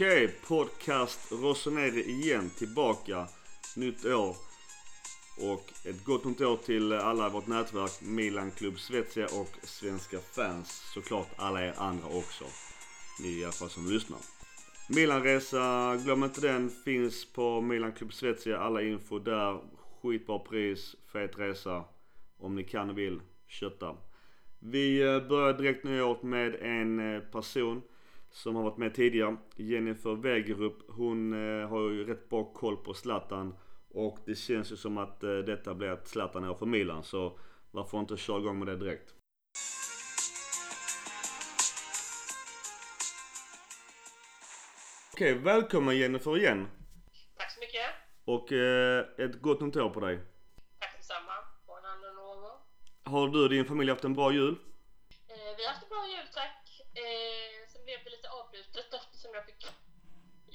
Okej, podcast Rossoneri igen tillbaka. Nytt år. Och ett gott nytt år till alla i vårt nätverk Milan Club Svezia och svenska fans. Såklart alla er andra också. Ni i alla fall som lyssnar. Milanresa, glöm inte den. Finns på Milan Club Svezia. Alla info där. Skitbra pris, fet resa. Om ni kan och vill, kötta. Vi eh, börjar direkt nyåret med en eh, person som har varit med tidigare. Jennifer Wegerup. Hon eh, har ju rätt bra koll på Zlatan. Och det känns ju som att detta blir ett Zlatan-år för Milan. Så varför inte köra igång med det direkt. Okej, välkommen Jennifer igen. Tack så mycket. Och eh, ett gott nytt år på dig. Tack detsamma. År. Har du och din familj haft en bra jul?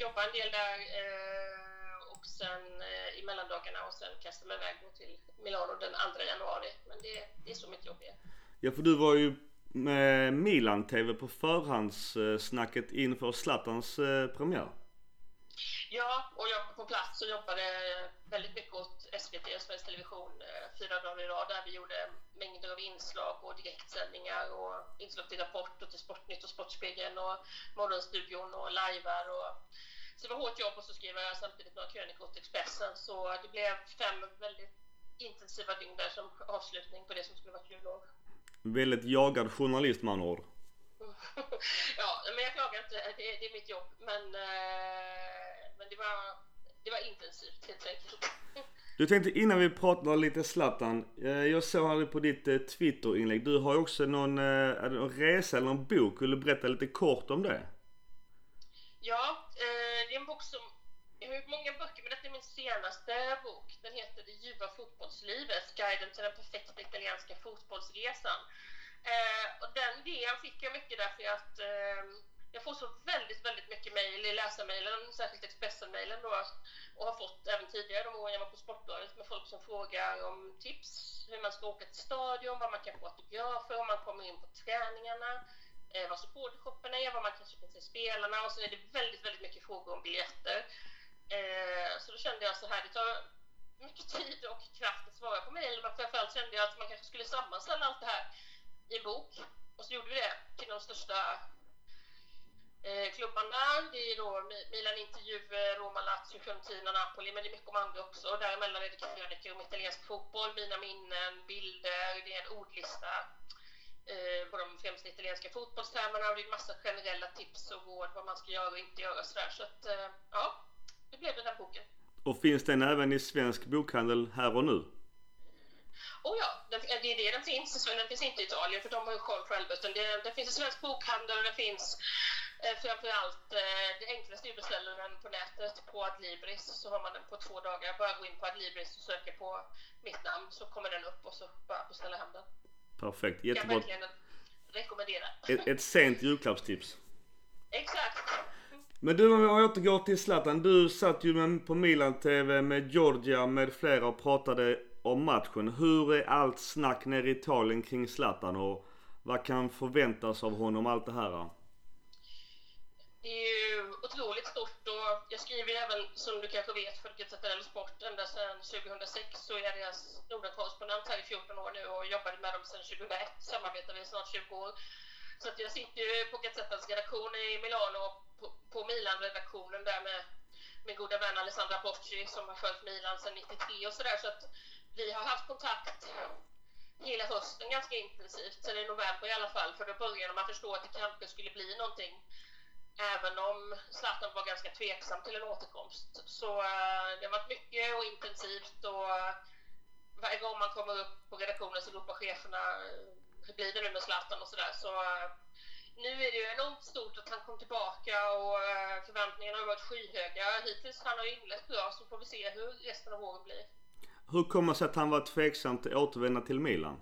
Jobba en del där. Eh, och sen eh, i mellandagarna och sen kastade mig iväg till Milano den 2 januari. Men det, det är så mitt jobb är. Ja, för du var ju med Milan-TV på förhandssnacket inför Zlatans eh, premiär. Ja, och jag var på plats och jobbade väldigt mycket åt SVT, Sveriges Television, eh, fyra dagar i rad där vi gjorde mängder av inslag och direktsändningar och inslag till Rapport och till Sportnytt och Sportspegeln och Morgonstudion och lajvar och så det var hårt jobb och så skrev jag samtidigt några krönikor till Expressen så det blev fem väldigt intensiva dygn där som avslutning på det som skulle varit jullov. Väldigt jagad journalist med andra ord. ja, men jag klagar inte. Det, det är mitt jobb. Men, eh, men det, var, det var intensivt helt enkelt. Du tänkte innan vi pratar lite Zlatan. Eh, jag såg här på ditt eh, Twitter-inlägg. Du har ju också någon, någon resa eller någon bok. Vill du berätta lite kort om det? Ja, eh, det är en bok som jag har gjort många böcker, men detta är min senaste bok. Den heter Det ljuva fotbollslivet, guiden till den perfekta italienska fotbollsresan. Eh, och den idén fick jag mycket därför att eh, jag får så väldigt, väldigt mycket mejl i läsarmejlen, särskilt Expressen-mejlen då, och har fått även tidigare de åren jag var på Sportbladet med folk som frågar om tips, hur man ska åka till stadion, vad man kan få autografer, om man kommer in på träningarna, eh, vad supportershopparna är, vad man kanske kan se spelarna och så är det väldigt, väldigt mycket frågor om biljetter. Eh, så då kände jag så här, det tar mycket tid och kraft att svara på mejl, men framförallt kände jag att man kanske skulle sammanställa allt det här i en bok. Och så gjorde vi det till de största eh, klubbarna. Det är då Milan intervjuer, Roma, Lazio, Fiorentina, Napoli, men det är mycket om andra också. Och däremellan är det krönikor om italiensk fotboll, mina minnen, bilder, det är en ordlista på de främsta italienska fotbollstermerna och det är massa generella tips och råd vad man ska göra och inte göra sådär. Så att, eh, ja, det blev den här boken. Och finns den även i svensk bokhandel här och nu? Oh ja, det är det den finns. Den finns inte i Italien för de har ju koll själva. Utan det, det finns en svensk bokhandel och det finns eh, framförallt eh, det enklaste är att beställa den på nätet på Adlibris så har man den på två dagar. Bara gå in på Adlibris och söka på mitt namn så kommer den upp och så bara beställa hem den. Perfekt, jättebra. Jag verkligen rekommendera. Ett, ett sent julklappstips. Exakt. Men du om jag återgår till Zlatan. Du satt ju på Milan TV med Georgia med flera och pratade om matchen. Hur är allt snack nere i Italien kring Zlatan och vad kan förväntas av honom, allt det här? Det är ju otroligt stort och jag skriver även, som du kanske vet, för Gazzetta dello Sport ända sedan 2006 så är jag deras Nordenkorrespondent här i 14 år nu och jobbade med dem sedan 2001. Samarbetar vi i snart 20 år. Så att jag sitter ju på Gazzettas redaktion i Milano och på, på Milan-redaktionen där med min goda vän Alessandra Bocci som har följt Milan sedan 93 och sådär. Så att vi har haft kontakt hela hösten ganska intensivt, sen i november i alla fall, för då började man förstå att det kanske skulle bli någonting. Även om Zlatan var ganska tveksam till en återkomst. Så uh, det har varit mycket och intensivt och uh, varje gång man kommer upp på redaktionen så ropar cheferna uh, hur blir det nu med Zlatan och sådär. Så, nu är det ju enormt stort att han kom tillbaka och förväntningarna har varit skyhöga. Hittills han har inlett bra så får vi se hur resten av året blir. Hur kommer det sig att han var tveksam till att återvända till Milan?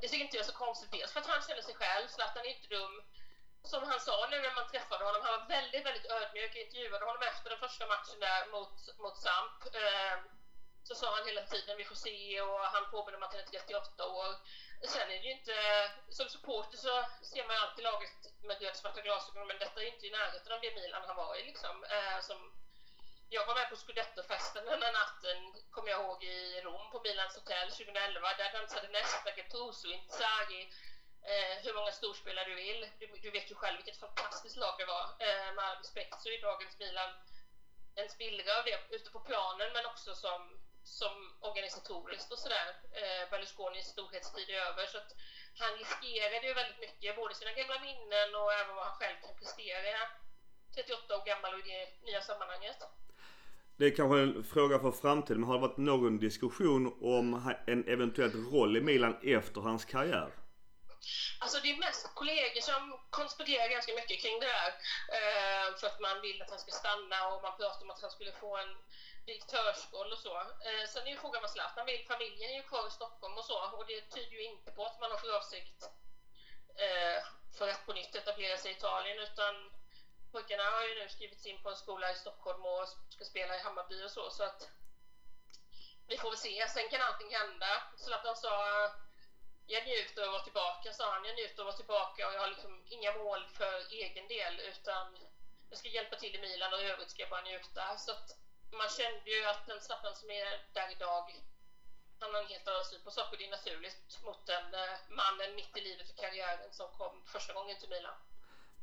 Det tycker inte jag så konstigt. Dels för att han känner sig själv. Zlatan är inte dum. Som han sa nu när man träffade honom. Han var väldigt, väldigt ödmjuk. Jag intervjuade honom efter den första matchen där mot, mot Samp. Eh, så sa han hela tiden vi får se och han påminner om att han är 38 år. Sen är det ju inte, som supporter så ser man ju alltid laget med rödsvarta glasögon men detta är ju inte i närheten av det Milan han var i liksom. Eh, som, jag var med på Scudetto-festen den här natten, kommer jag ihåg, i Rom på Milans hotell 2011. Där dansade Nesta, Gattuso, Inzaghi, eh, hur många storspelare du vill. Du, du, vet ju själv vilket fantastiskt lag det var. Eh, med all respekt så är dagens Milan en spillra av det ute på planen men också som som organisatoriskt och sådär. Eh, Berlusconis storhetstid är över. Så att han riskerade ju väldigt mycket, både sina gamla minnen och även vad han själv kan prestera 38 år gammal och i det nya sammanhanget. Det är kanske en fråga för framtiden, men har det varit någon diskussion om en eventuell roll i Milan efter hans karriär? Alltså det är mest kollegor som konspirerar ganska mycket kring det här. Eh, för att man vill att han ska stanna och man pratar om att han skulle få en direktörsroll och så. Eh, sen är ju frågan vad Zlatan vill. Familjen är ju kvar i Stockholm och så och det tyder ju inte på att man har för avsikt eh, för att på nytt etablera sig i Italien utan pojkarna har ju nu skrivits in på en skola i Stockholm och ska spela i Hammarby och så så att vi får väl se. Sen kan allting hända. Zlatan sa jag njuter av att vara tillbaka, sa han. Jag njuter av att vara tillbaka och jag har liksom inga mål för egen del utan jag ska hjälpa till i Milan och i övrigt ska jag bara njuta. Så att man kände ju att den Staffan som är där idag, han har en helt annan syn på saker. Det är naturligt mot den eh, mannen mitt i livet och karriären som kom första gången till Milan.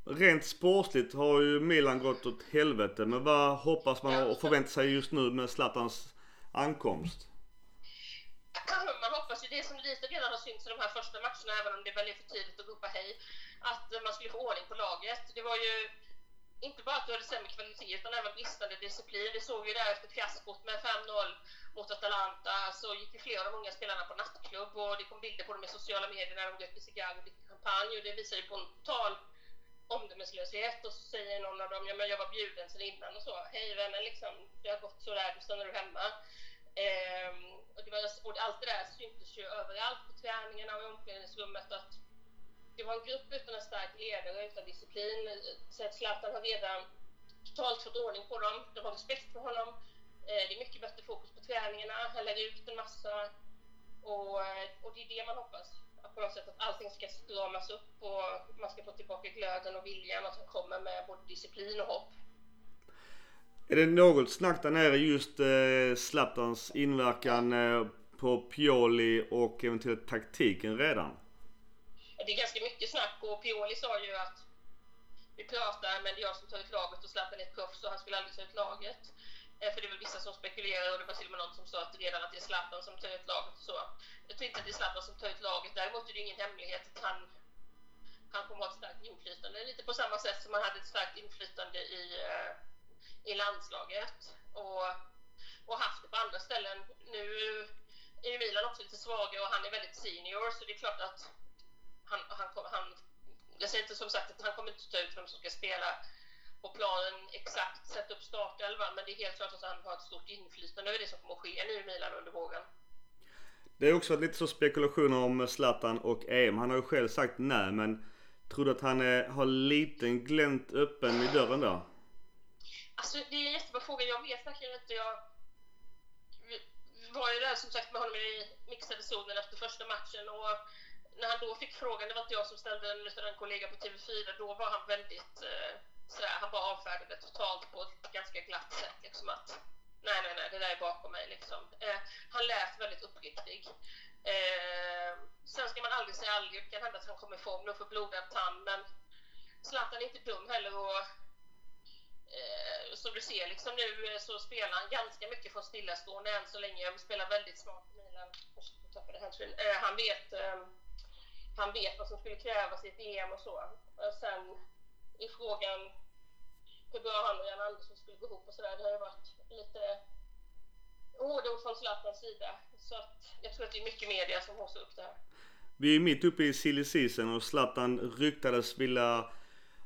Rent sportsligt har ju Milan gått åt helvete, men vad hoppas man och förväntar sig just nu med Zlatans ankomst? Man hoppas ju det som lite redan har synts i de här första matcherna, även om det väl är för tidigt att ropa hej, att man skulle få ordning på laget. Det var ju inte bara att du hade sämre kvalitet utan även bristande disciplin. Vi såg ju där efter fiaskot med 5-0 mot Atalanta så gick ju flera av de unga spelarna på nattklubb och det kom bilder på dem i sociala medier när de rökte cigarr och drack champagne och det visar ju på en total omdömeslöshet och så säger någon av dem ja men jag var bjuden sen innan och så. Hej vännen, liksom, det har gått så där, då stannar du hemma. Ehm, och, det var, och allt det där syntes ju överallt på träningarna och i omklädningsrummet att det var en grupp utan en stark ledare, utan disciplin. Så att Zlatan har redan totalt fått ordning på dem. De har respekt för honom. Eh, det är mycket bättre fokus på träningarna. Han lär ut en massa. Och, och det är det man hoppas. Att på något sätt att allting ska stramas upp och man ska få tillbaka glöden och viljan. Att han kommer med både disciplin och hopp. Är det något snack där nere just eh, Zlatans inverkan eh, på Pioli och eventuellt taktiken redan? det är ganska mycket snack och Pioli sa ju att vi pratar men det är jag som tar ut laget och Zlatan är ett proffs och han skulle aldrig ta ut laget. Eh, för det är väl vissa som spekulerar och det var till och med någon som sa att redan att det är Zlatan som tar ut laget och så. Jag tror inte att det är Zlatan som tar ut laget. Däremot är det ingen hemlighet att han, han kommer ha ett starkt inflytande. Lite på samma sätt som han hade ett starkt inflytande i, eh, i landslaget. Och, och haft det på andra ställen. Nu är ju Milan också lite svaga och han är väldigt senior så det är klart att han, han, han, jag säger inte som sagt att han kommer inte ta ut vem som ska spela på planen exakt, sätta upp startelvan, men det är helt klart att han har ett stort inflytande över det som kommer att ske nu i Milan under våren. Det är också lite så spekulationer om Zlatan och EM. Han har ju själv sagt nej, men tror du att han är, har liten glänt öppen i dörren där? Alltså det är en jättebra fråga. Jag vet verkligen inte. Jag var ju där som sagt med honom i mixade zonen efter första matchen och när han då fick frågan, det var inte jag som ställde den utan en kollega på TV4, då var han väldigt eh, sådär, han bara avfärdade totalt på ett ganska glatt sätt liksom att nej, nej, nej, det där är bakom mig liksom. Eh, han lät väldigt uppriktig. Eh, sen ska man aldrig säga aldrig, det kan hända att han kommer i form och får blodad tand, men Zlatan är inte dum heller och Eh, som du ser liksom nu eh, så spelar han ganska mycket från stillastående än så länge. Han spelar väldigt smart Milan. Eh, han vet eh, han vet vad som skulle krävas i ett EM och så. Och sen i frågan hur bra han och Jan Andersson skulle gå ihop och sådär, det har ju varit lite hårda ord från Zlatans sida. Så att jag tror att det är mycket media som haussar upp det här. Vi är mitt uppe i silly season och Zlatan ryktades vilja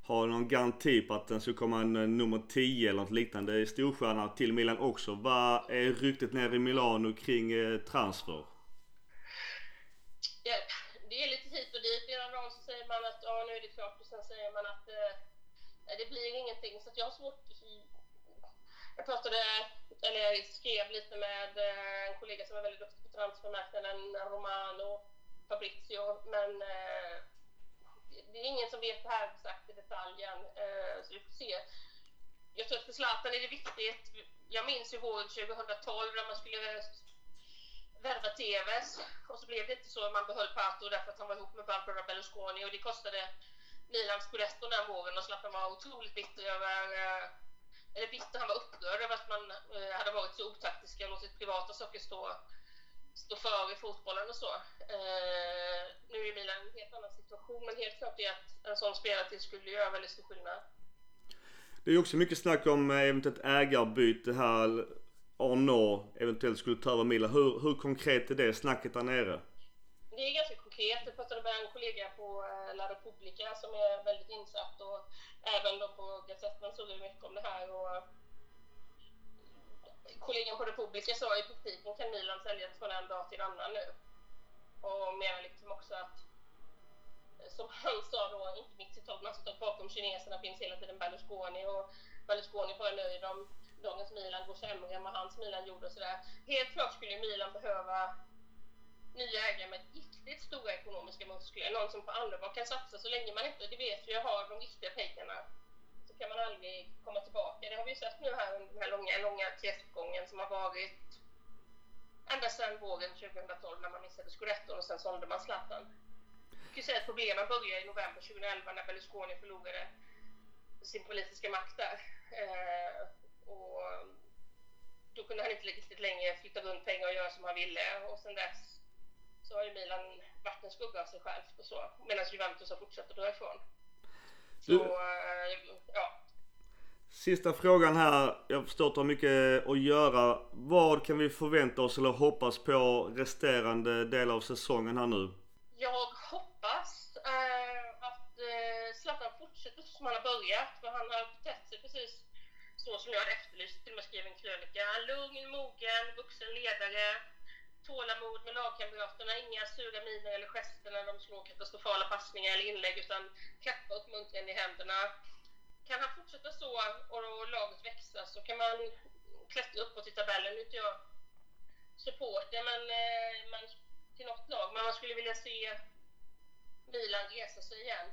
har någon garanti på att den skulle komma en eh, nummer 10 eller något liknande storstjärna till Milan också. Vad är ryktet nere i Milano kring eh, transfer? Ja, det är lite hit och dit. Ena dagen så säger man att ja, nu är det klart och sen säger man att eh, det blir ingenting. Så jag har svårt jag pratade, eller jag skrev lite med eh, en kollega som är väldigt duktig på transfermarknaden, Romano Fabrizio, men eh, det är ingen som vet det här exakt i detaljen, eh, så vi får se. Jag tror att för Zlatan är det viktigt. Jag minns ju våren 2012 när man skulle värva TVs och så blev det inte så. Man behöll Pato därför att han var ihop med Barbara Berlusconi och det kostade Milan scudetto den våren och Zlatan var otroligt bitter över eh, eller bitter, han var upprörd över att man eh, hade varit så otaktiska och låtit privata saker stå, stå före fotbollen och så. Eh, nu är Milan i en helt annan situation, men helt klart är att en sån spelare skulle göra väldigt stor skillnad. Det är också mycket snack om eh, eventuellt ägarbyte här. Arnaud eventuellt skulle ta över Milan. Hur, hur konkret är det snacket där nere? Det är ganska konkret. Jag pratade med en kollega på eh, La Repubblica som är väldigt insatt och även då på Gazetten såg vi mycket om det här. Och kollegan på Republika sa i praktiken kan Milan säljas från en dag till en annan nu. Och menar liksom också att eh, som han sa då, inte mitt citat, men citat bakom kineserna finns hela tiden Berlusconi och Berlusconi bara nöjd om dagens Milan går sämre än vad hans Milan gjorde och sådär. Helt klart skulle Milan behöva nya ägare med riktigt stora ekonomiska muskler. Någon som på allvar kan satsa så länge man inte, det vet vi, har de riktiga pengarna kan man aldrig komma tillbaka. Det har vi ju sett nu här under den här långa, långa kräftgången som har varit ända sedan våren 2012 när man missade scudetton och sen sålde man Zlatan. Jag kan säga att problemen började i november 2011 när Berlusconi förlorade sin politiska makt där. Eh, och då kunde han inte riktigt längre flytta runt pengar och göra som han ville och sen dess så har ju Milan varit en skugga av sig själv och så. Medan Juventus har fortsatt att dra ifrån. Så, du, eh, ja. Sista frågan här. Jag förstår att du har mycket att göra. Vad kan vi förvänta oss eller hoppas på resterande del av säsongen här nu? Jag hoppas äh, att äh, Zlatan fortsätter som han har börjat. För han har betett sig precis så som jag hade efterlyst. Till och med skrev en krönika. Lugn, mogen, vuxen ledare tålamod med lagkamraterna, inga sura miner eller gester när de slår katastrofala passningar eller inlägg utan klappa uppmuntran i händerna. Kan han fortsätta så och laget växa så kan man klättra uppåt i tabellen. Nu är inte jag supporter men, eh, men till något lag, men man skulle vilja se Milan resa sig igen.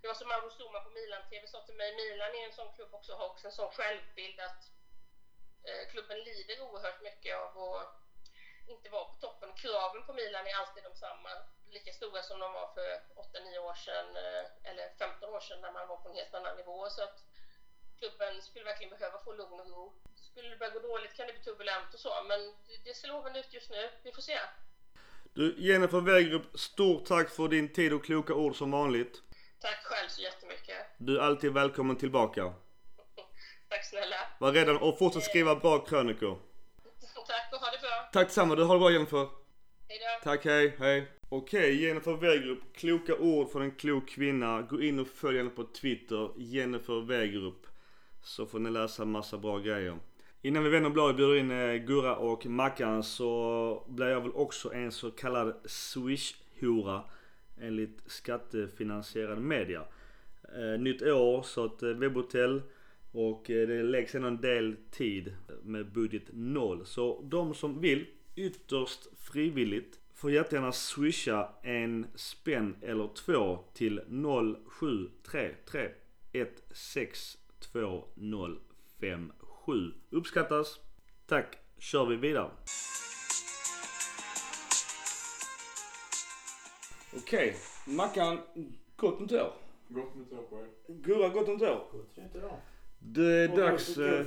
Det var som Mauro Soma på Milan-TV sa till mig, Milan är en sån klubb också, har också en sån självbild att eh, klubben lider oerhört mycket av att inte var på toppen. Kraven på Milan är alltid de samma, lika stora som de var för 8-9 år sedan eh, eller 15 år sedan när man var på en helt annan nivå. Så att klubben skulle verkligen behöva få lugn och ro. Skulle det börja gå dåligt kan det bli turbulent och så, men det ser lovande ut just nu. Vi får se. Du, Jennifer Wägrup, stort tack för din tid och kloka ord som vanligt. Tack själv så jättemycket. Du är alltid välkommen tillbaka. tack snälla. Var rädd och fortsätt skriva bra krönikor. Tack och ha. Tack detsamma, du har det bra Jennifer. Hejdå. Tack, hej, hej. Okej, Jennifer Wägrup. Kloka ord från en klok kvinna. Gå in och följ henne på Twitter, Jennifer Wägrup. Så får ni läsa massa bra grejer. Innan vi vänder bladet bjuder in eh, Gurra och Mackan så blir jag väl också en så kallad Swish-hora enligt skattefinansierad media. Eh, nytt år så ett eh, webbhotell och eh, det läggs ändå en del tid med budget noll. Så de som vill ytterst frivilligt får jättegärna swisha en spänn eller två till 0733 162057. Uppskattas. Tack. Kör vi vidare. Okej. Mackan, gott nytt år. Gott nytt år på er. Gurra, gott nytt år. Gott nytt år. Det är och dags... Eh,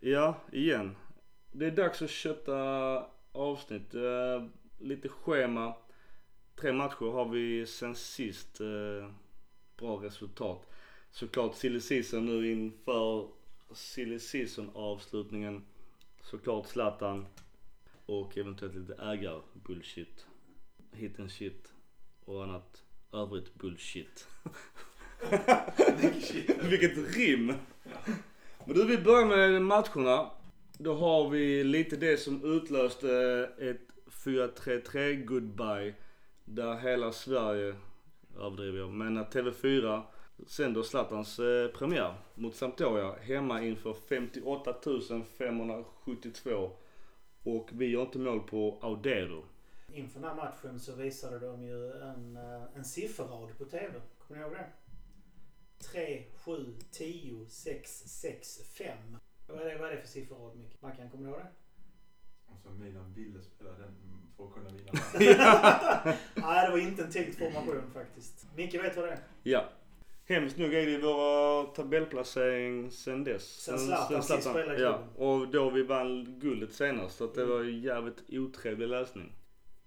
ja, igen. Det är dags att kötta avsnitt. Eh, lite schema. Tre matcher har vi sen sist. Eh, bra resultat. Såklart silly season nu inför silly season avslutningen. Såklart Zlatan. Och eventuellt lite ägar-bullshit. Hit and shit. Och annat övrigt bullshit. Vilket rim! Men du, vi börjar med matcherna. Då har vi lite det som utlöste ett 4-3-3 goodbye. Där hela Sverige, överdriver jag, men att TV4 sänder Zlatans eh, premiär mot Sampdoria hemma inför 58 572 och vi gör inte mål på Audero. Inför den här matchen så visade de ju en, eh, en sifferrad på TV. Kommer ni ihåg det? 3, 7, 10, 6, 6, 5. Vad är det, vad är det för sifferrad Micke? Mackan, kommer du ihåg det? Alltså Milan ville spela den för att kunna vinna. Nej, det var inte en tänkt formation faktiskt. Micke vet vad det är? Ja. Hemskt nog är det vår tabellplacering sen dess. Sen Zlatan sist spelade Ja, och då vi vann guldet senast. Så att det Mm. var ju jävligt otrevlig läsning.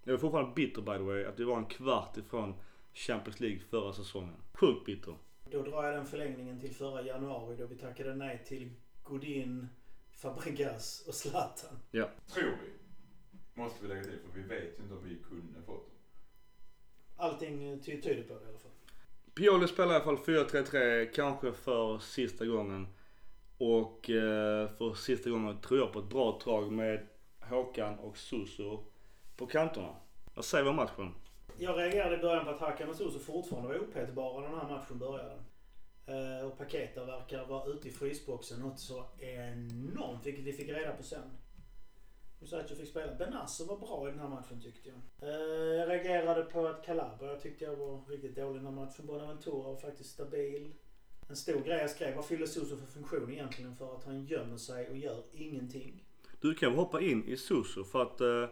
Jag är fortfarande bitter by the way att vi var en kvart ifrån Champions League förra säsongen. Sjukt bitter. Då drar jag den förlängningen till förra januari då vi tackade nej till Godin, Fabregas och Zlatan. Tror vi. Måste vi lägga till för vi vet ju inte om vi kunde fått dem. Allting ty- tyder på det i alla fall. Pioli spelar i alla fall 4-3-3, kanske för sista gången. Och eh, för sista gången tror jag på ett bra tag med Håkan och Susu på kanterna. Vad säger vi om matchen? Jag reagerade i början på att Hakan och Suso fortfarande var opetbara när den här matchen började. Uh, och Paketa verkar vara ute i frysboxen något så enormt, vilket vi fick reda på sen. Musacho fick spela. Benazzo var bra i den här matchen tyckte jag. Uh, jag reagerade på att Calabria tyckte jag var riktigt dålig i den här matchen. Bonaventura var faktiskt stabil. En stor grej jag skrev, vad fyller Soso för funktion egentligen? För att han gömmer sig och gör ingenting. Du kan hoppa in i Soso för att uh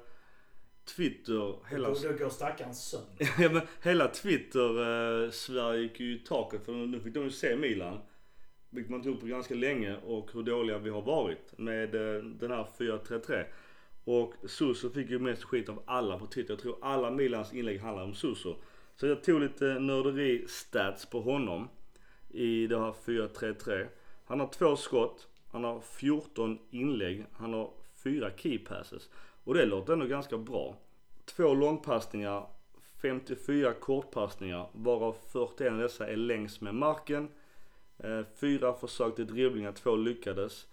Twitter, hela, Då, då går stackaren sönder. ja, men hela Twitter eh, gick ju i taket för nu fick de ju se Milan. Vilket man tog på ganska länge och hur dåliga vi har varit med eh, den här 4-3-3. Och Suso fick ju mest skit av alla på Twitter. Jag tror alla Milans inlägg handlar om Suso. Så jag tog lite nörderi-stats på honom i det här 4-3-3. Han har två skott, han har 14 inlägg, han har fyra key passes. Och det låter ändå ganska bra. Två långpassningar, 54 kortpassningar, varav 41 av dessa är längs med marken. Eh, fyra försök till dribblingar, två lyckades.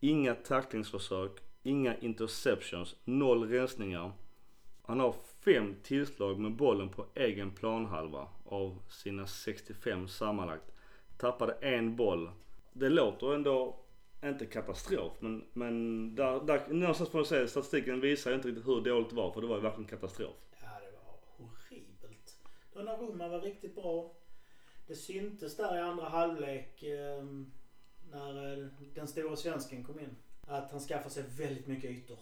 Inga tacklingsförsök, inga interceptions, noll rensningar. Han har fem tillslag med bollen på egen planhalva av sina 65 sammanlagt. Tappade en boll. Det låter ändå inte katastrof men, men där, där, någonstans får man säga statistiken visar inte riktigt hur dåligt det var för det var ju verkligen katastrof. Ja, det var horribelt. Donnarumma var riktigt bra. Det syntes där i andra halvlek ehm, eh, när den stora svensken kom in. Att han skaffar sig väldigt mycket ytor.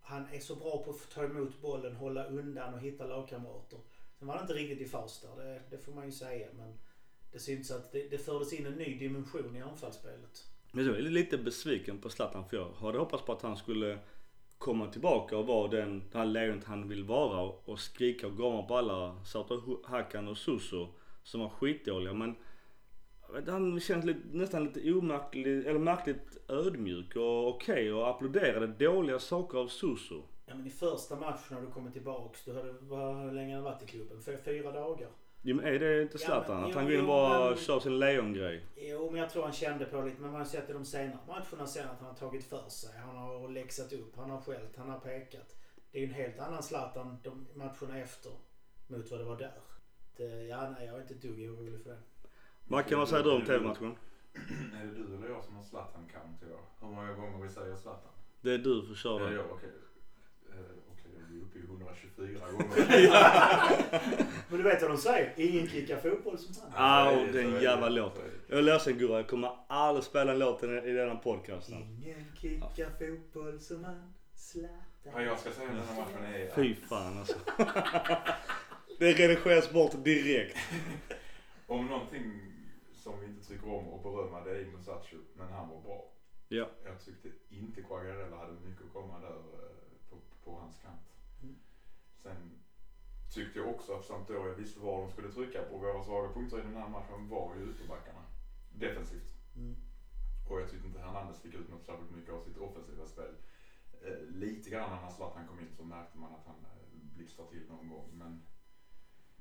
Han är så bra på att ta emot bollen, hålla undan och hitta lagkamrater. Sen var han inte riktigt i fas där, det, det får man ju säga. Men det syntes att det, det fördes in en ny dimension i anfallsspelet. Men jag är lite besviken på Zlatan för jag hade hoppats på att han skulle komma tillbaka och vara den, det här lejonet han vill vara och, skrika och gama på alla Sato Hakan och Suso som var skitdåliga men han känns lite, nästan lite omärklig, eller märkligt ödmjuk och okej och applåderade dåliga saker av Suso. Ja men i första matchen när du kommer tillbaks, du hade, hur länge har du varit i klubben? Fyra dagar? Jo men är det inte Ja, Zlatan? men- att jo, han går in och bara men- kör sin lejongrej? Jo, men jag tror han kände på lite. Men man har sett i de senare matcherna sen att han har tagit för sig. Han har läxat upp, han har skällt, han har pekat. Det är ju en helt annan Zlatan de matcherna efter mot vad det var där. Det, ja, nej, jag är inte ett dugg orolig för det. Mackan, vad säger du om TV-matchen? Är det du eller jag som har Zlatan-count idag? Hur många gånger vi säger Zlatan? Det är du får köra Ja, den. okej. Eh, Okej, är i 124 gånger. Men du vet vad de säger? Ingen kickar fotboll som han. Är det, den jävla låten. Jag är ledsen Gurra, jag kommer aldrig spela en låt i denna podcasten. Ingen kickar fotboll som han. Zlatan. Vad jag ska säga den här matchen är Fy fan alltså. Det redigeras bort direkt. om någonting som vi inte tycker om att berömma det är Musacho, men han var bra. Ja. Jag tyckte inte Quagliarella hade mycket att komma där eh, på, på hans kant. Sen tyckte jag också att Sampdoria visste var de skulle trycka på. Våra svaga punkter i den här matchen var ju ytterbackarna. Defensivt. Mm. Och jag tyckte inte Hernandez fick ut något särskilt mycket av sitt offensiva spel. Eh, lite grann när Zlatan kom in så märkte man att han eh, blixtrade till någon gång. Men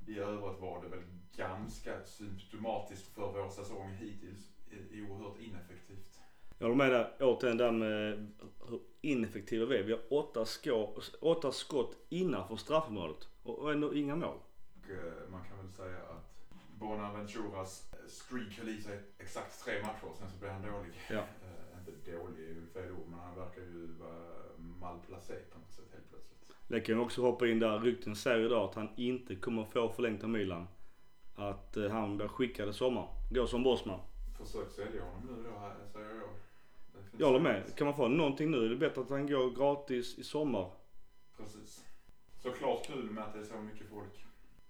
i övrigt var det väl ganska symptomatiskt för vår säsong hittills. Eh, oerhört ineffektivt. Jag håller med där återigen där med hur ineffektiva vi är. Vi har åtta, skå, åtta skott innanför straffområdet och och ändå inga mål. Och eh, man kan väl säga att Bonaventuras streak höll i sig exakt tre matcher, sen så blev han dålig. Ja. Eh, inte dålig är fel ord, men han verkar ju vara malplacé på något sätt helt plötsligt. Det kan också hoppa in där. Rykten säger idag att han inte kommer få förlängt av Milan. Att eh, han blir skickad i sommar. Går som bossman. Försök sälja honom nu då, här, säger jag. Jag håller med. Kan man få någonting nu är det bättre att han går gratis i sommar. Precis. Såklart kul med att det är så mycket folk.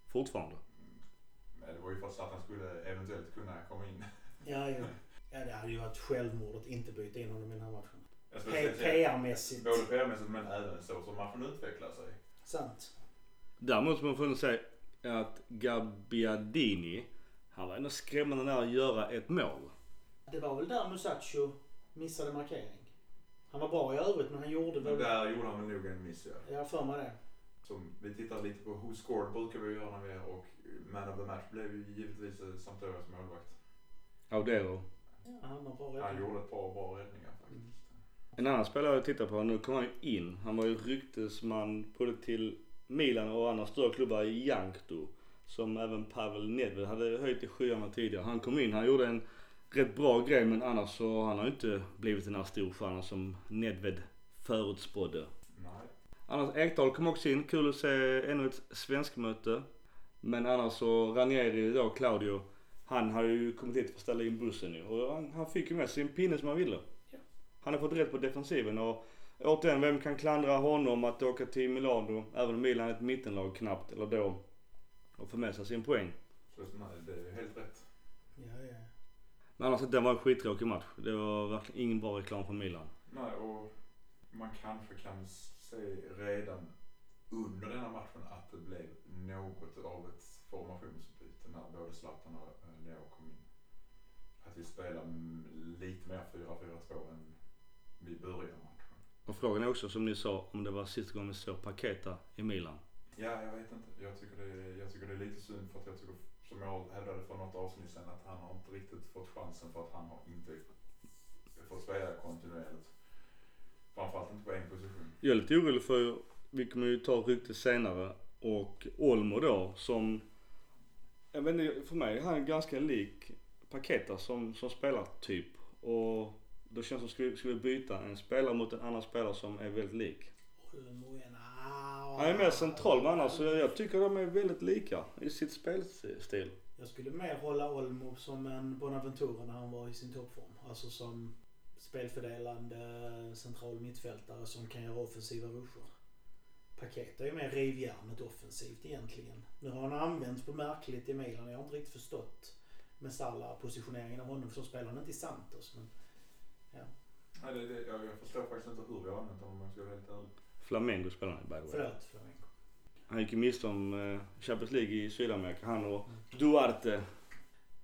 Fortfarande. Men det var ju för att Zlatan skulle eventuellt kunna komma in. Ja, ja. ja, det hade ju varit självmord att inte byta in honom i den här matchen. PR-mässigt. både PR-mässigt men även så som matchen utvecklar sig. Sant. Däremot måste man få säga att Gabbiadini, han var ändå skrämmande nära att göra ett mål. Det var väl där Musacho missade markering. Han var bra i övrigt men han gjorde väl... där gjorde han väl nog en miss ja. Jag har för mig det. Som vi tittar lite på Who Scored brukar vi göra när vi är och Man of the Match blev ju givetvis eh, Sampdorias målvakt. Audero. Ja, han har bra Han gjorde ett par bra räddningar faktiskt. En annan spelare jag tittar på, nu kommer han ju in. Han var ju ryktesman både till Milan och andra större klubbar i Jankto. Som även Pavel Nedved hade höjt i skyarna tidigare. Han kom in, han gjorde en rätt bra grej men annars så han har ju inte blivit den här storstjärnan som Nedved förutspådde. Nej. Annars Ekdal kom också in, kul att se ännu ett svenskmöte. Men annars så Ranieri då, Claudio, han har ju kommit hit för att ställa in bussen ju. Och han, han fick ju med sin pinne som han ville. Ja. Han har fått rätt på defensiven och återigen, vem kan klandra honom att åka till Milano, även om Milan är ett mittenlag knappt, eller då, och få med sig sin poäng. Så nej, det är helt rätt. Ja, ja. Men annars, det var en skittråkig match. Det var verkligen ingen bra reklam för Milan. Nej, och man kanske kan se redan under denna matchen att det blev något av ett formationsbyte när både Zlatan och eh, Leo kom in. Att vi spelar lite mer 4-4-2 än vi börjar matchen. Och frågan är också, som ni sa, om det var sista gången vi såg Paketa i Milan. Ja, jag vet inte. Jag tycker det är, jag tycker det är lite synd för att jag tycker, som jag hävdade för något avsnitt sedan, att han har inte riktigt fått chansen för att han har inte fått spela kontinuerligt. Framförallt inte på en position. Jag är lite orolig för, vi kommer ju ta ryktet senare, och Olmo då som, jag vet inte, för mig är han ganska lik Paketa som, som spelartyp. Och då känns det som skulle, skulle vi byta en spelare mot en annan spelare som är väldigt lik. Olmo är... Han är mer central men annars så jag, jag tycker de är väldigt lika i sitt spelstil. Jag skulle mer hålla Olmo som en Bonaventura när han var i sin toppform. Alltså som spelfördelande central mittfältare som kan göra offensiva ruscher. Paket är ju mer rivjärnet offensivt egentligen. Nu har han använts på märkligt i Milan. Jag har inte riktigt förstått med Salah positioneringen av honom. Så spelar han inte i Santos. Men Nej, det, det, jag, jag förstår faktiskt inte hur vi har använt honom om jag ska vara helt ärlig. Flamengo spelar han by the way. förlåt Flamengo. Han gick ju miste om eh, Champions League i Sydamerika. Han och Duarte.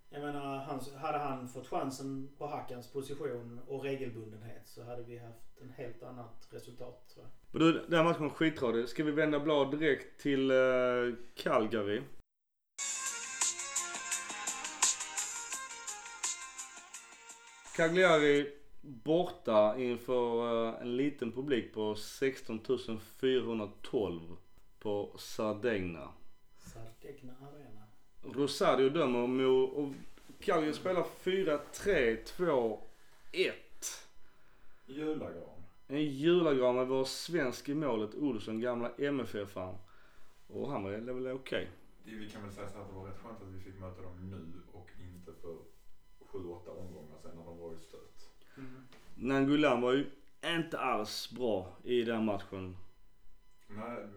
Jag menar, han, hade han fått chansen på Hackans position och regelbundenhet så hade vi haft en helt annat resultat tror jag. Men du, den här matchen var skittrådig. Ska vi vända blad direkt till eh, Calgary? Cagliari borta inför eh, en liten publik på 16 412 på Sardegna. Sardegna Arena. Rosario dömer mot, och Cagliari spelar 4-3-2-1. Julagran. En julagran med vår svensk i målet, Olsson, gamla MFF-an. Och han var väl okej. Det- Vi kan väl säga så att det var rätt skönt att vi fick möta dem nu och inte för sju, åtta omgångar sen när de var i stöt. Mm. Nangulan var ju inte alls bra i den matchen. Nej,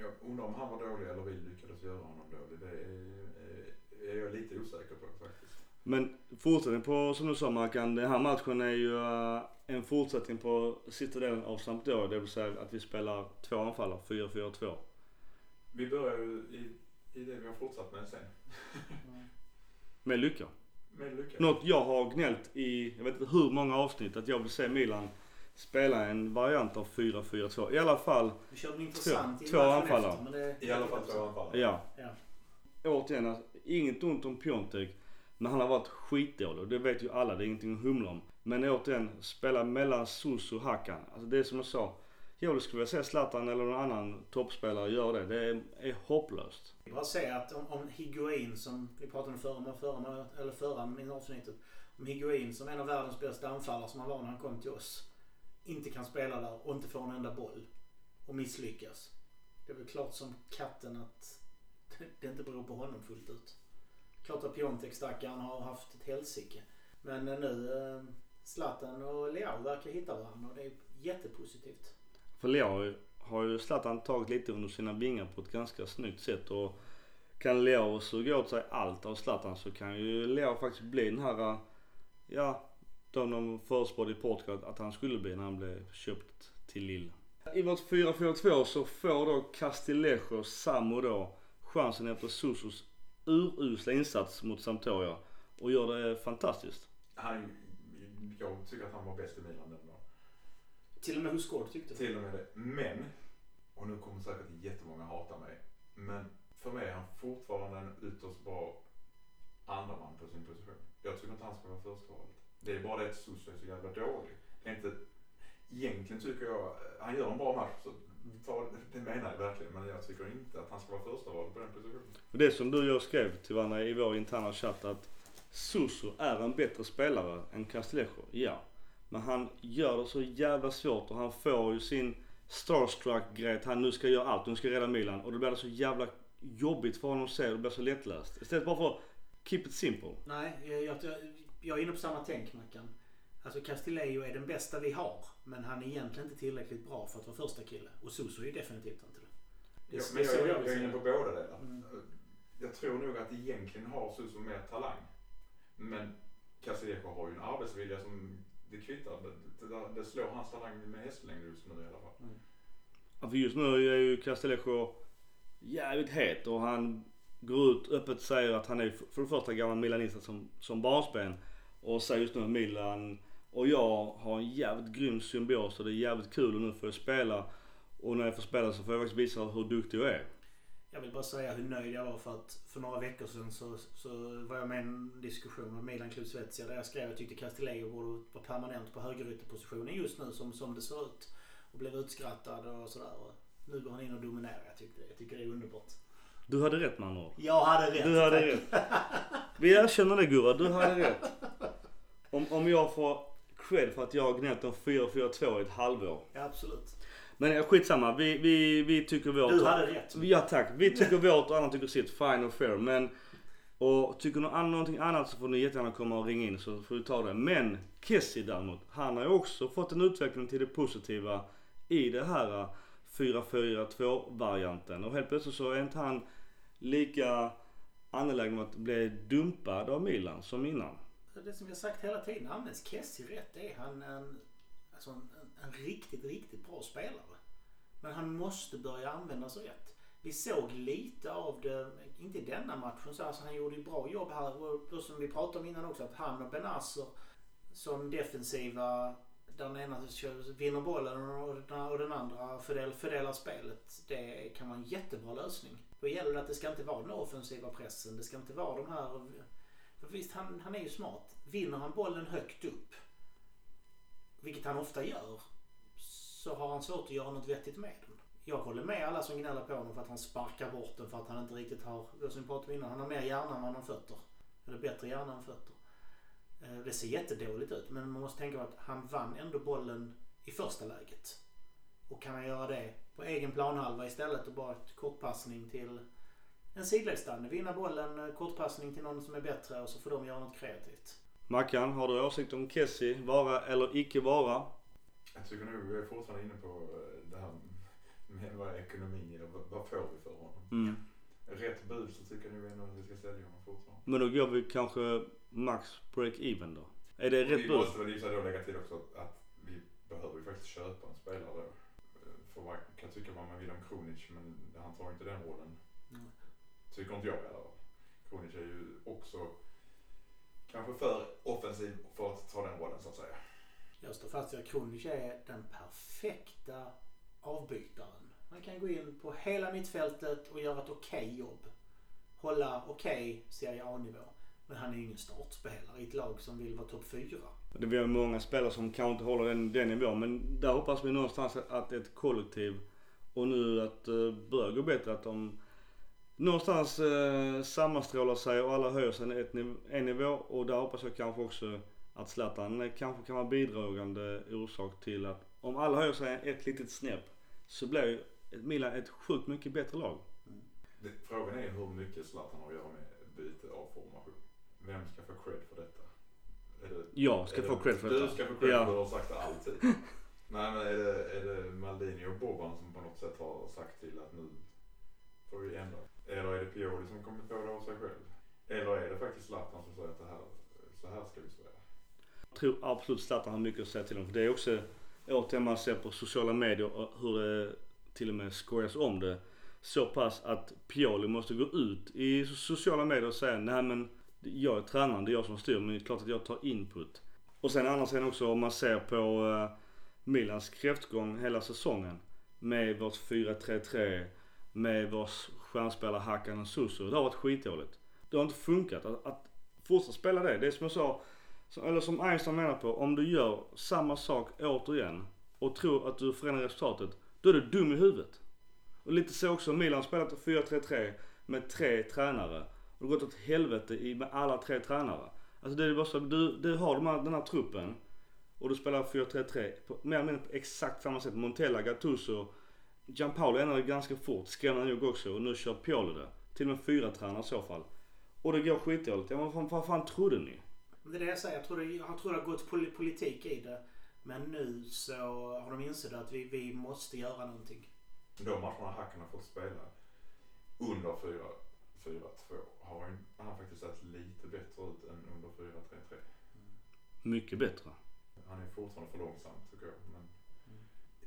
jag undrar om han var dålig eller vi lyckades göra honom dålig. Det är, är jag lite osäker på faktiskt. Men fortsättning på, som du sa Markan, den här matchen är ju eh, en fortsättning på sista delen av Sampdoria. Det vill säga att vi spelar två anfallare, 4-4-2. Vi börjar ju i, i det vi har fortsatt med sen. Med lycka. Något jag har gnällt i, jag vet inte hur många avsnitt, att jag vill se Milan spela en variant av 4-4-2. I alla fall, körde Två- anfallare. det- I alla fall två anfallare. ja. Ja. Återigen, alltså, inget ont om Piontek. Men han har varit skitdålig och det vet ju alla, det är ingenting att humla om. Men återigen, spela mellan Sus och Hakan. Alltså det är som jag sa. Jag skulle vilja se Zlatan eller någon annan toppspelare göra det. Det är, är hopplöst. Jag bara säga att om, om Higuain som vi pratade om förra, förra, eller förra avsnittet. Om Higuain som en av världens bästa anfallare som han var när han kom till oss. Inte kan spela där och inte får en enda boll. Och misslyckas. Det är väl klart som katten att det inte beror på honom fullt ut. Klart att Piontek stackaren har haft ett helsike. Men nu eh, Zlatan och Leao verkar hitta varandra och det är jättepositivt. För Leao har ju Zlatan tagit lite under sina vingar på ett ganska snyggt sätt och kan Leao suga åt sig allt av Zlatan så kan ju Leao faktiskt bli den här, ja, de de förutspådde i Portugal att han skulle bli när han blev köpt till Lille. I vårt 4-4-2 så får då Castillejo Samo då chansen efter Susos urusla insats mot Sampdoria och gör det fantastiskt. Han, jag tycker att han var bäst i Milan. Till och med hos Gård tyckte Till och med det. Men, och nu kommer säkert jättemånga hata mig. Men för mig är han fortfarande en ytterst bra andraman på sin position. Jag tycker inte han ska vara förstavalet. Det är bara det att Suso är så jävla dålig. Inte, egentligen tycker jag, han gör en bra match så ta, det menar jag verkligen. Men jag tycker inte att han ska vara förstavalet på den positionen. Det som du och jag skrev till varandra i vår interna chatt att Suso är en bättre spelare än Castillejo. Ja. Men han gör det så jävla svårt och han får ju sin starstruck grej att han nu ska göra allt. Nu ska rädda Milan. Och då blir det så jävla jobbigt för honom att se. Det blir så lättläst. Istället bara för keep it simple. Nej, jag, jag, jag är inne på samma tänk Mackan. Alltså Castillejo är den bästa vi har. Men han är egentligen inte tillräckligt bra för att vara första kille. Och Suso är definitivt inte det. det ja, men jag, jag, jag, jag är inne på båda delar. Mm. Jag tror nog att egentligen har Suso mer talang. Men Castillejo har ju en arbetsvilja som det kvittar. Det, det, det slår hans talang med hästlängd just nu i alla fall. Mm. Ja, för just nu är ju Castillejo jävligt het och han går ut öppet och säger att han är för det första gammal milanista som, som barnsben. Och säger just nu att Milan och jag har en jävligt grym symbios och det är jävligt kul och nu får jag spela. Och när jag får spela så får jag faktiskt visa hur duktig jag är. Jag vill bara säga hur nöjd jag var för att för några veckor sedan så, så var jag med i en diskussion med Milan Club Svezia där jag skrev att jag tyckte Castillejo borde vara permanent på högerytterpositionen just nu som, som det ser ut. Och blev utskrattad och sådär. Och nu går han in och dominerar. Jag, tyckte, jag tycker det är underbart. Du hade rätt man Jag hade rätt. Du hade rätt. Vi erkänner det Gurra, du hade rätt. Om, om jag får cred för att jag har gnällt om 4-4-2 i ett halvår. Ja, absolut. Men skitsamma, vi, vi, vi tycker vårt. Du hade rätt. Ja tack. Vi tycker vårt och andra tycker sitt. Fine och fair. Men och tycker någon någonting annat så får ni jättegärna komma och ringa in så får vi ta det. Men Kessie däremot, han har ju också fått en utveckling till det positiva i det här 4-4-2 varianten. Och helt plötsligt så är inte han lika angelägen om att bli dumpad av Milan som innan. Det som har sagt hela tiden, används Kessie rätt är han en, alltså en, en riktigt, riktigt bra spelare. Men han måste börja användas rätt. Vi såg lite av det, inte i denna matchen så alltså han gjorde ju bra jobb här och som vi pratade om innan också att han och Benasser som defensiva där den ena vinner bollen och den andra fördel, fördelar spelet. Det kan vara en jättebra lösning. Då gäller det att det ska inte vara den offensiva pressen. Det ska inte vara de här... För visst, han, han är ju smart. Vinner han bollen högt upp, vilket han ofta gör, så har han svårt att göra något vettigt med den. Jag håller med alla som gnäller på honom för att han sparkar bort den för att han inte riktigt har, som vi pratade om innan, han har mer hjärna än han har fötter. Eller bättre hjärna än fötter. Eh, det ser jättedåligt ut men man måste tänka på att han vann ändå bollen i första läget. Och kan han göra det på egen planhalva istället och bara ett kortpassning till en sidledsstanne. Vinna bollen, eh, kortpassning till någon som är bättre och så får de göra något kreativt. Mackan, har du åsikt om Kessie? Vara eller icke vara? Jag tycker nog, jag är fortfarande inne på eh, det här med vad ekonomi är. Vad får vi för honom? Mm. Rätt bud så tycker jag nog ändå att vi ska sälja honom fortfarande. Men då går vi kanske max break-even då? Är det rätt bud? Vi måste väl då lägga till också att vi behöver ju faktiskt köpa en spelare då. För man kan tycka vad man vill om Kronic men han tar inte den rollen. Mm. Tycker inte jag i alla fall. Kronic är ju också kanske för offensiv för att ta den rollen så att säga. Jag står fast vid att Kronich är den perfekta avbytaren. Han kan gå in på hela mittfältet och göra ett okej okay jobb. Hålla okej okay Serie A-nivå. Men han är ju ingen startspelare i ett lag som vill vara topp 4. Det är många spelare som kanske inte håller den, den nivån. Men där hoppas vi någonstans att ett kollektiv och nu att det börjar gå bättre. Att de någonstans eh, sammanstrålar sig och alla höjer sig en, niv en nivå. Och där hoppas jag kanske också att Zlatan kanske kan vara bidragande orsak till att om alla höjer sig ett litet snäpp så blir ju Milan ett sjukt mycket bättre lag. Det, frågan är hur mycket Zlatan har att göra med byte av formation. Vem ska få cred för detta? Det, jag ska få det, cred för du detta. ska få cred Ja. för du har sagt det alltid. Nej men är det, är det Maldini och Boban som på något sätt har sagt till att nu får vi ändra? Eller är det Pioli som kommer på det av sig själv? Eller är det faktiskt Zlatan som säger att det här, så här ska vi spela? Jag tror absolut Zlatan har mycket att säga till om. För det är också återigen man ser på sociala medier och hur det till och med skojas om det. Så pass att Pioli måste gå ut i sociala medier och säga nej men jag är tränaren, det är jag som styr men det är klart att jag tar input. Och sen annars sen också om man ser på uh, Milans kräftgång hela säsongen. Med vårt 4-3-3, med vår stjärnspelare Hakan och Susu. Det har varit skitdåligt. Det har inte funkat att, att fortsätta spela det. Det är som jag sa, eller som Einstein menar på, om du gör samma sak återigen och tror att du förändrar resultatet, då är du dum i huvudet. Och lite så också, Milan spelat 4-3-3 med tre tränare. Och det har gått åt helvete i, med alla tre tränare. Alltså det är bara så, du, du har de här, den här truppen och du spelar 4-3-3 på mer eller mindre på exakt samma sätt. Montella, Gattuso, Gianpaolo ändrade ganska fort, skrämmande nog också och nu kör Pioli det. Till och med fyra tränare i så fall. Och det går skitdåligt. Ja, vad, fan, vad fan trodde ni? Det är det jag säger. Jag tror det, jag tror det har gått pol politik i det. Men nu så har de insett att vi, vi måste göra någonting. De matcherna Hacken har fått spela under 4-4-2 har han faktiskt sett lite bättre ut än under 4-3-3. Mycket bättre. Han är fortfarande för långsam tycker jag. Men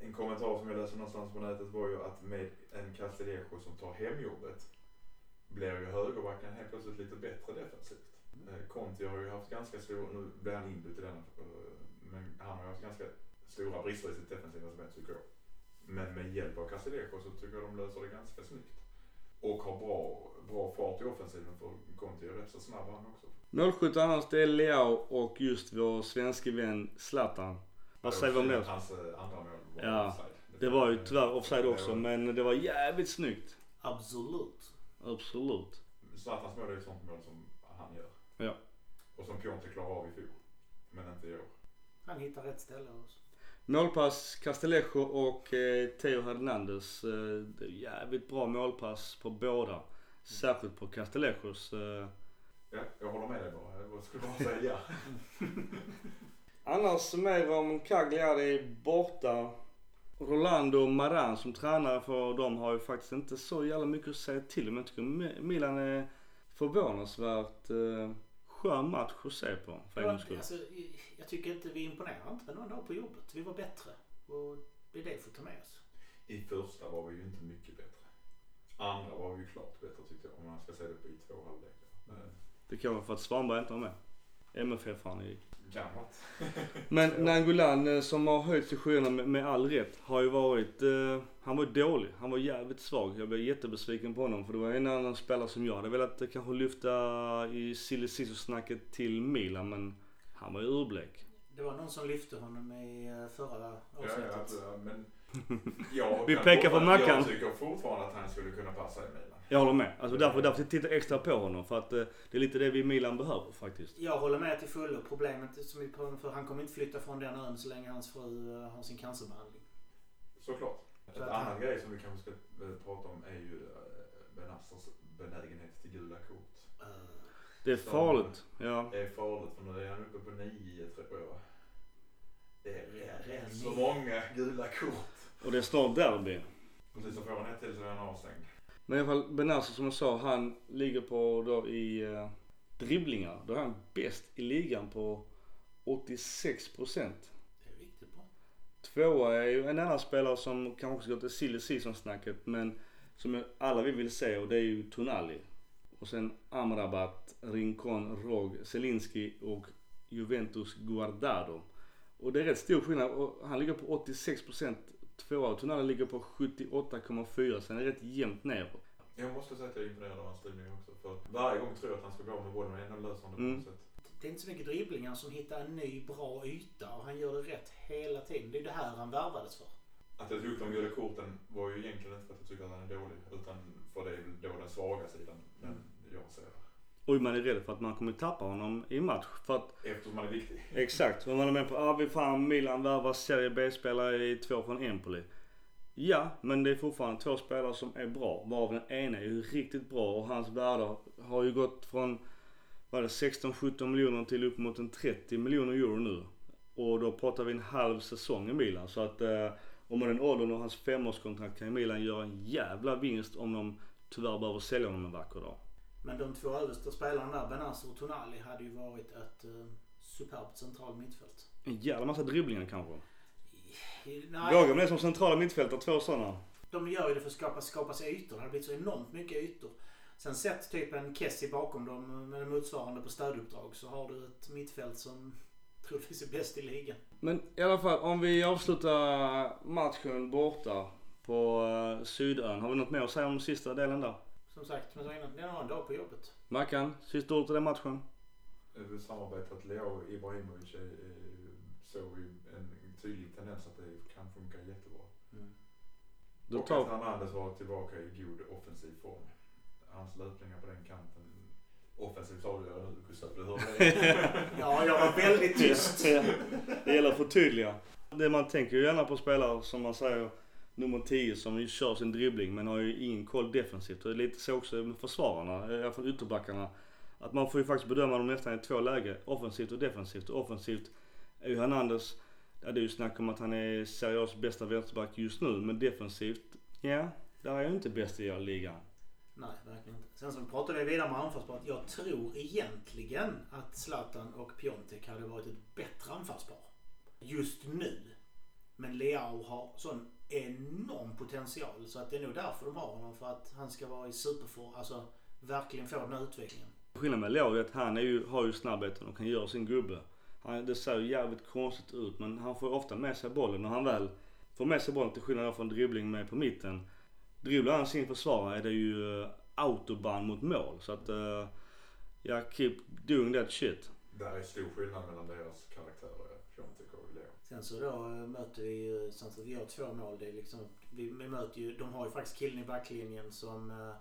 en kommentar som jag läste någonstans på nätet var ju att med en Castillejo som tar hemjobbet blir ju högerbacken helt plötsligt lite bättre defensivt. Eh, Conti har ju haft ganska stor, nu blir han inbytt i denna, eh, men han har ju haft ganska stora brister i sitt defensiva spel tycker jag. Men med hjälp av Castillejo så tycker jag de löser det ganska snyggt. Och har bra, bra fart i offensiven för Conti är rätt så snabb han också. Målskytt annars det är Leao och just vår svenske vän Zlatan. Vad säger vi om det? Hans eh, andra mål var Ja, offside. Det var ju tyvärr offside Det också var- men det var jävligt snyggt. Absolut. Absolut. Zlatans mål är ju ett sånt mål som han gör. Ja. Och som Piontek klarar av i fjol. Men inte i år. Han hittar rätt ställe också. Målpass Castillejo och eh, Theo Hernandez. Eh, det är jävligt bra målpass på båda. Särskilt på Castillejos. Eh. Ja, jag håller med dig bara. Jag skulle bara säga ja. Annars mer om Cagliari borta. Rolando och Maran som tränare för dem har ju faktiskt inte så jävla mycket att säga till om. Jag tycker Mi- Milan är förvånansvärt eh, skön match att se på för skull. Alltså, jag tycker inte vi imponerar inte någon dag på jobbet. Vi var bättre. Och det är det vi får ta med oss. I första var vi ju inte mycket bättre. Andra var vi ju klart bättre tyckte jag. Om man ska säga det på i två halvlekar. Men Det kan vara för att Svanberg inte var med. MFF-are i gammalt. Men Nangolan eh, som har höjt sig skyarna med, med all rätt har ju varit, eh, han var dålig. Han var jävligt svag. Jag blev jättebesviken på honom för det var en annan spelare som jag hade velat eh, kanske lyfta i silly snacket till Milan men han var ju urblek. Det var någon som lyfte honom i eh, förra Ja, avsnittet. ja, alltså, men jag Vi pekar på fortfarande- Mackan. Jag tycker fortfarande att han skulle kunna passa i Milan. Jag håller med. Alltså därför, därför tittar jag extra på honom för att eh, det är lite det vi Milan behöver faktiskt. Jag håller med till fullo. Problemet som vi pratar om, för han kommer inte flytta från den ön så länge hans fru eh, har sin cancerbehandling. Såklart. Så Ett att annan han- grej som vi kanske ska eh, prata om är ju Benazzers benägenhet till gula kort. Det är farligt. Ja. Det är farligt för nu är han uppe på nio tror jag. Det är rätt nio. så många gula kort. Och det är snart derby. Precis så får han ett till så är han avstängd. Men i alla fall Benazzo som jag sa, han ligger på då i uh, dribblingar. Då är han bäst i ligan på 86 procent. Det är riktigt bra. Tvåa är ju en annan spelare som kanske också går till silly season snacket men som alla vi vill se och det är ju Tonali. Och sen Amrabat, Rincon, Rog, Zelinski och Juventus Guardado. Och det är rätt stor skillnad och han ligger på 86 procent tvåa och Tonali ligger på 78,4 sen är det rätt jämnt ner. Jag måste säga att jag är imponerad av hans dribling också. För varje gång tror jag att han ska gå med bollen och ändå löser han det på Mm. något sätt. Det är inte så mycket dribblingar som hittar en ny bra yta och han gör det rätt hela tiden. Det är det här han värvades för. Att jag tog upp de gula korten var ju egentligen inte för att jag tycker att han är dålig. Utan för det är väl då den svaga sidan. Men Mm. jag ser. Och man är rädd för att man kommer tappa honom i match. För att Eftersom han är viktig. Exakt, man är med på, ah vi fan Milan värvar Serie B-spelare i två från Empoli. Ja, men det är fortfarande två spelare som är bra. Varav den ena är ju riktigt bra och hans värde har ju gått från, vad det, 16-17 miljoner till upp mot en 30 miljoner euro nu. Och då pratar vi en halv säsong i Milan. Så att eh, om man den åldern och hans femårskontrakt kan ju Milan göra en jävla vinst om de tyvärr behöver sälja honom en vacker dag. Men de två översta spelarna där, Benazzo och Tonali, hade ju varit ett uh, superbt central mittfält. En jävla massa dribblingar kanske. Nej, Vågar man det som centrala mittfältare, två sådana? de gör ju det för att skapa, skapa sig ytor. Det har blivit så enormt mycket ytor. Sen sett typ en Kessie bakom dem med motsvarande på stöduppdrag så har du ett mittfält som troligtvis är bäst i ligan. Men i alla fall om vi avslutar matchen borta på uh, Sydön. Har vi något mer att säga om sista delen där? Som sagt, som jag sa innan, det är en dag på jobbet. Mackan, sista ordet i den matchen? Samarbetet Leo Ibrahimovic såg vi tydlig tendens att det kan funka jättebra. Då och att tar... Hernandez var tillbaka i god offensiv form. Hans löpningar på den kanten. Offensivt du nu Gustav, du hörde det? Ja, jag var väldigt tyst. det gäller att förtydliga. Det man tänker ju gärna på spelare som man säger nummer 10 som ju kör sin dribbling men har ju ingen koll defensivt. Och det är lite så också med försvararna, i alla fall ytterbackarna. Att man får ju faktiskt bedöma dem nästan i två läger. Offensivt och defensivt. Och offensivt är ju Hernandez, ja det är ju snack om att han är seriös bästa vänsterback just nu. Men defensivt, ja, där är jag inte bäst i hela ligan. Nej, verkligen inte. Sen så pratade jag vidare med anfallspar att jag tror egentligen att Zlatan och Piontek hade varit ett bättre anfallspar. Just nu. Men Leao har sån enorm potential så att det är nog därför de har honom. För att han ska vara i superform, alltså verkligen få den här utvecklingen. Skillnaden med Leo är att han är ju, har ju snabbheten och kan göra sin gubbe. Det ser ju jävligt konstigt ut men han får ofta med sig bollen och han väl får med sig bollen till skillnad från dribbling med på mitten. Dribblar han sin försvarare är det ju uh, autobahn mot mål. Så att, uh, ja, keep doing that shit. Där är stor skillnad mellan deras karaktärer, Piontek och Leo. Sen så då eh, möter vi ju, sen så vi gör två mål. Det är liksom, vi, vi möter ju, de har ju faktiskt killen i backlinjen som eh,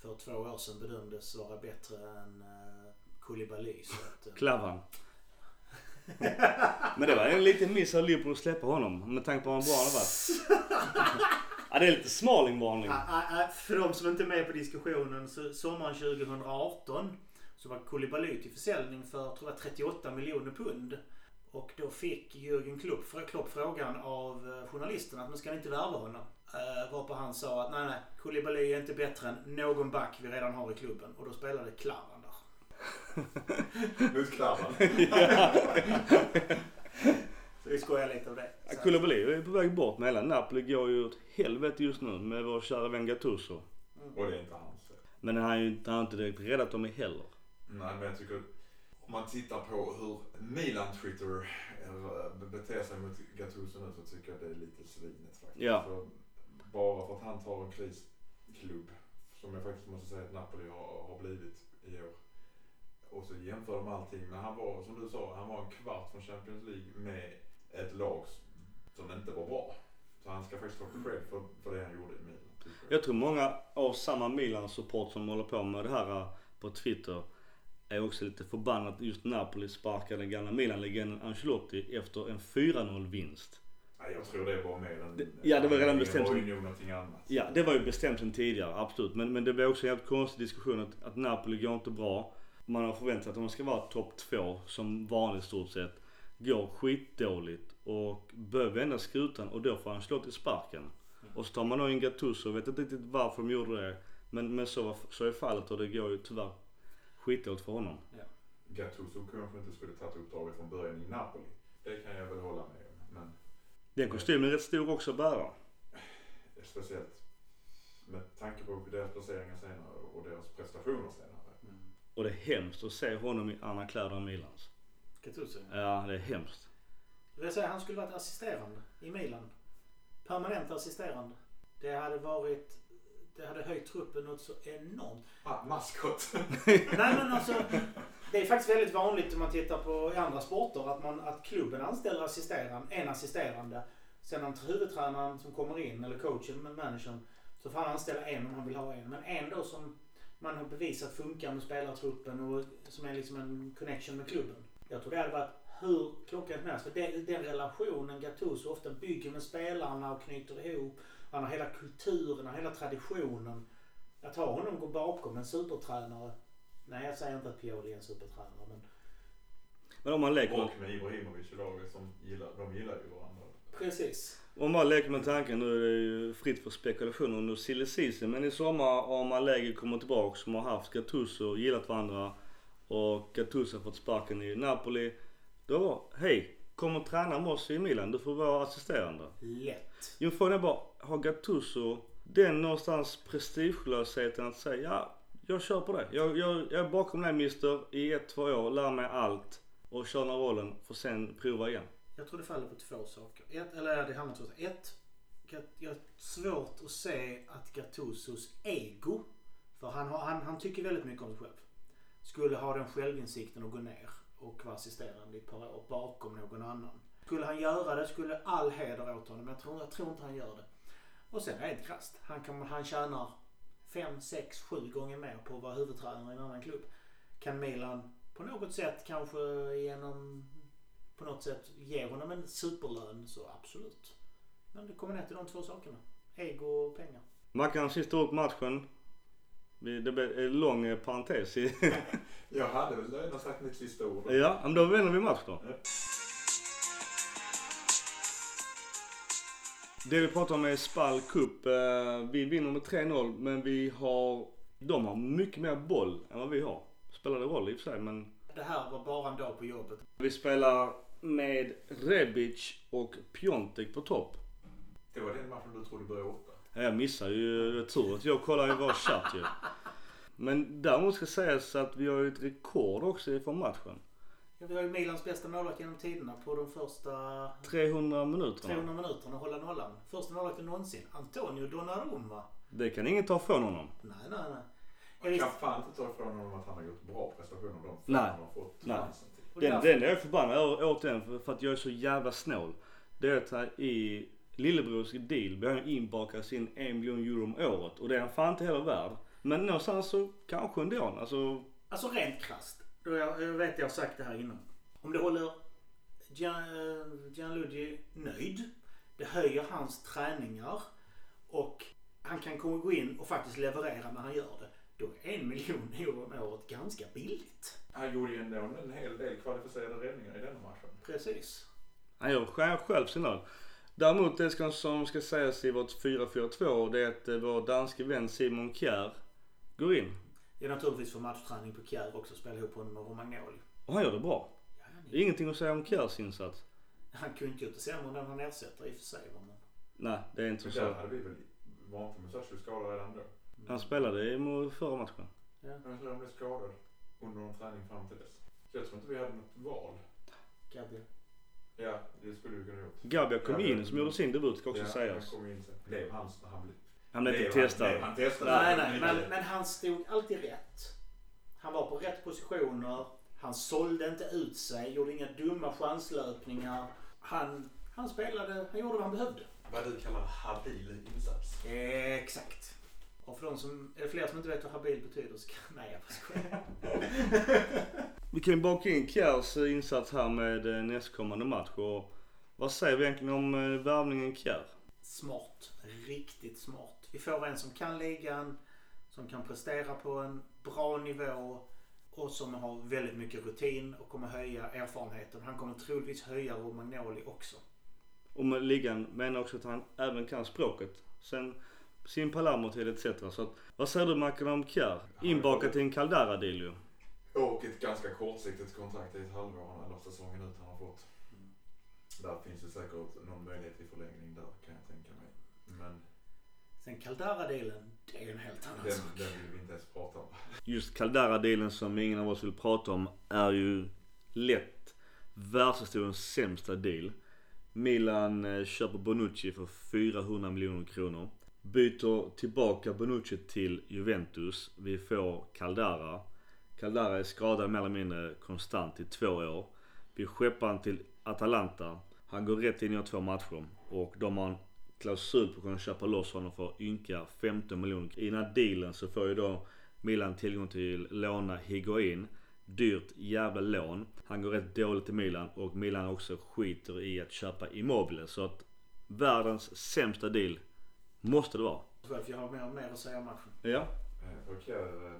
för två år sedan bedömdes vara bättre än uh, eh, Klavan men det var en liten miss av Liverpool att släppa honom med tanke på hur bra han har varit. ja, det är lite smalingvarning. För de som inte är med på diskussionen så sommaren 2018 så var Koulibaly till försäljning för tror jag 38 miljoner pund. Och då fick Jürgen Klopp, Klopp frågan av eh, journalisten att man ska inte värva honom. Uh, varpå han sa att nej nej, Koulibaly är inte bättre än någon back vi redan har i klubben. Och då spelade Klavan Motklabban. Så vi skojar lite om det. Ja, Koulibaly är på väg bort men hela Napoli går ju åt helvete just nu med vår kära vän Gattuso. Och det är inte hans fel. Men han har ju inte, han har inte direkt räddat dem heller. Nej, men jag tycker om man tittar på hur Milan Twitter beter sig mot Gattuso nu så tycker jag det är lite svinet faktiskt. Ja. För bara för att han tar en krisklubb, som jag faktiskt måste säga att Napoli har, har blivit i år. Och så jämför de allting. Men han var, som du sa, han var en kvart från Champions League med ett lag som inte var bra. Så han ska faktiskt ha cred för, för det han gjorde i Milan. jag. Jag tror många av samma Milan-support som håller på med det här uh, på Twitter är också lite förbannat just Napoli sparkade den gamla Milan-legenden Ancelotti efter en 4-0 vinst. Nej, jag tror det var mer än... Det- ja, det var redan bestämt. Det var ju någonting annat. Ja, det var ju bestämt sen tidigare, absolut. Men, men det var också en jävligt konstig diskussion att, att Napoli går inte bra. Man har förväntat sig att de ska vara topp två som vanligt stort sett. Går skitdåligt och börjar vända skutan och då får han slå till sparken. Och så tar man då in Gattuso och vet inte riktigt varför de gjorde det. Men, men så, var- så är fallet och det går ju tyvärr skitdåligt för honom. Gattuso kanske inte skulle tagit uppdraget från början i Napoli. Det kan jag väl hålla med om. Men Den kostymen är rätt stor också att bära. speciellt med tanke på deras placeringar senare och deras prestationer senare. Och det är hemskt att se honom i andra kläder än Milans. Gattuso. Ja, det är hemskt. Jag vill säga, han skulle varit assisterande i Milan. Permanent assisterande. Det hade varit... Det det hade höjt truppen något så enormt. Ah, maskot. Nej men alltså, det är faktiskt väldigt vanligt om man tittar på i andra sporter att, man, att klubben anställer assisterande, en assisterande. Sen om huvudtränaren som kommer in, eller coachen, med managern, så får han anställa en om han vill ha en. Men en då som man har bevisat funkar med spelartruppen och som är liksom en connection med klubben. Jag tror det hade varit hur klockan som helst. För den, den relationen Gattuso ofta bygger med spelarna och knyter ihop. Han har hela kulturen, och hela traditionen. Att ha honom gå bakom en supertränare. Nej, jag säger inte att Pioli är en supertränare, men Men om man med, Och med Ibrahimovic i laget som gillar, de gillar ju varandra. precis. Om man leker med tanken, nu är det ju fritt för spekulationer under silly season, men i sommar om Allegri kommer tillbaka som har haft Gattuso, gillat varandra och Gattuso har fått sparken i Napoli. Då, hej, kom och träna med oss i Milan, du får vara assisterande. Lätt. Jo, frågan är bara, har Gattuso den någonstans prestigelösheten att säga ja, jag kör på det. Jag, jag, jag är bakom dig mister i ett, två år, lär mig allt och kör den rollen för sen prova igen. Jag tror det faller på två saker. Ett, eller det handlar om två saker. Ett, jag har svårt att se att Gattusos ego, för han, har, han, han tycker väldigt mycket om sig själv, skulle ha den självinsikten att gå ner och vara assisterande i ett par år bakom någon annan. Skulle han göra det skulle all heder åt honom, men jag tror, jag tror inte han gör det. Och sen rent krasst, han, kan, han tjänar fem, sex, sju gånger mer på att vara huvudtränare i en annan klubb. Kan Milan på något sätt kanske genom på något sätt ge honom en superlön så absolut. Men det kommer ner till de två sakerna. Ego och pengar. Mackan sista ord på matchen. Det blir en lång parentes. Jag hade väl redan sagt mitt sista ord. ja, men då vänder vi match då. Ja. Det vi pratar om är Spal Cup. Eh, Vi vinner med 3-0 men vi har, de har mycket mer boll än vad vi har. Spelar det roll i och för sig men Det här var bara en dag på jobbet. vi spelar med Rebic och Piontek på topp. Det var den matchen du trodde började åtta. Ja, Jag missar ju returet. Jag kollar ju bara chatt ju. Men däremot ska sägas att vi har ju ett rekord också från matchen. Ja, vi har ju Milans bästa målvakt genom tiderna på de första 300 minuter. 300 minuterna hålla nollan. Första målvakten någonsin. Antonio Donnarumma. Det kan ingen ta från honom. Nej, nej, nej. Jag Man kan fan inte ta ifrån honom att han har gjort bra prestationer de Nej. han har fått chansen Den, den är jag förbannad återigen för, för att jag är så jävla snål. Det är att här i lillebrors deal blir han inbakad sin en miljon euro om året och det är han fan inte heller värd. Men någonstans så kanske ändå. Alltså, Alltså rent krasst. Jag, jag vet jag har sagt det här innan. Om det håller Gian, eh, Gianluigi nöjd. Det höjer hans träningar. Och han kan komma gå in och faktiskt leverera när han gör det. Då är en miljon euro om året ganska billigt. Han gjorde ju ändå en hel del kvalificerade räddningar i denna matchen. Precis. han gör själv, själv sin roll. Däremot det ska, som ska sägas i vårt 4-4-2 det är att eh, vår danske vän Simon Kjær går in. Det är naturligtvis för matchträning på Kjär också. Spela ihop honom med Romagnoli. Och han gör det bra. Ja, Det är ingenting att säga om Kjärs insats. han kunde inte gjort det sämre än den han ersätter i och för sig. Men... Nej, det är inte så. där hade vi väl, var inte Musashi skadad redan då? Han spelade i förra matchen. Jag tror han blev skadad under någon träning fram till dess. Så jag tror inte vi hade något val. Gabriel. Ja, det skulle vi kunna gjort. Gabia kom Ja, in som gjorde sin debut ska också ja, sägas. Han kom in sen. Blev hans när han blev... Han blev inte han- testad. blev Han testad. Nej, nej, men, men han stod alltid rätt. Han var på rätt positioner. Han sålde inte ut sig, gjorde inga dumma chanslöpningar. Han, han spelade, han gjorde vad han behövde. Vad du kallar habil insats. Exakt. Och för de som, är det fler som inte vet vad habil betyder så kan, nej jag bara skojar. Vi kan ju baka in Kjärs eh, insats här med eh, nästkommande match och vad säger vi egentligen om eh, värvningen Kjär? Smart. Riktigt smart. Vi får en som kan ligan, som kan prestera på en bra nivå och som har väldigt mycket rutin och kommer höja erfarenheten. Han kommer troligtvis höja Romagnoli också. Och med ligan menar också att han även kan språket. Sen sin Palermo-tid etc. Så att, vad säger du Mackan om Kjär? Inbakat i en Caldara-deal ju. Och ett ganska kortsiktigt kontrakt i ett halvår eller säsongen ut han har fått. Där finns det säkert någon möjlighet till förlängning där kan jag tänka mig. Men Sen Caldara-delen, det är en helt annan den, sak. den vill vi inte ens prata om. Just Caldara-dealen som ingen av oss vill prata om är ju lätt världshistoriens sämsta deal. Milan eh, köper Bonucci för 400 miljoner kronor. Byter tillbaka Bonucci till Juventus. Vi får Caldara. Caldara är skadad mer eller mindre konstant i två år. Vi skeppar han till Atalanta. Han går rätt in i två matcher och de har en klausul på att kunna köpa loss honom för ynka 15 miljoner. I den här dealen så får ju då Milan tillgång till låna Higuain. Dyrt jävla lån. Han går rätt dåligt i Milan och Milan också skiter i att köpa Immobile. Så att världens sämsta deal måste det vara. För jag har mer, mer att säga om matchen. Ja. Eh, och eh,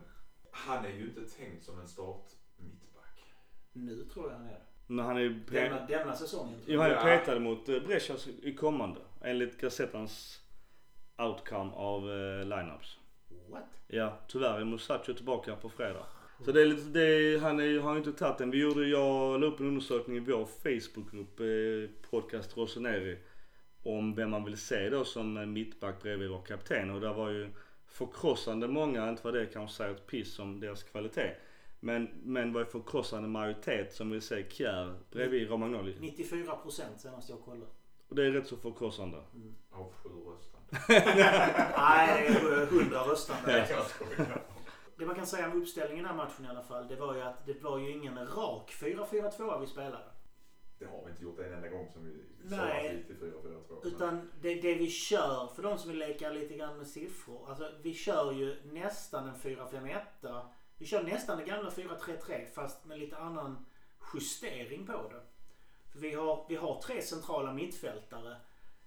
han är ju inte tänkt som en start mittback. Nu tror jag han är det. Men han är ju Denna, denna säsongen. Jo, han är Ja. petad mot eh, Brescias i kommande. Enligt Gazettans outcome av eh, lineups. What? Ja, tyvärr är Musacho tillbaka på fredag. Så det är lite, det är, han är, har inte tagit den. Vi gjorde, jag la upp en undersökning i vår Facebookgrupp, eh, podcast Rossoneri. Om vem man vill se då som mittback bredvid vår kapten. Och där var ju förkrossande många, inte vad det kanske säger ett piss om deras kvalitet. Men, men var ju förkrossande majoritet som vill se Kjär bredvid Romagnoli. 94 procent senast jag kollade. Och det är rätt så förkrossande. Av sju röstande. Nej, det är 100 röstande. Skojar. Det man kan säga om uppställningen i den här matchen i alla fall, det var ju att det var ju ingen rak 4-4-2 vi spelade. Det har vi inte gjort en enda gång som vi Nej. till 4-4-2. Utan det, det vi kör, för de som vill leka lite grann med siffror. Alltså vi kör ju nästan en 4-5-1. Vi kör nästan det gamla 4-3-3 fast med lite annan justering på det. För vi har, vi har tre centrala mittfältare.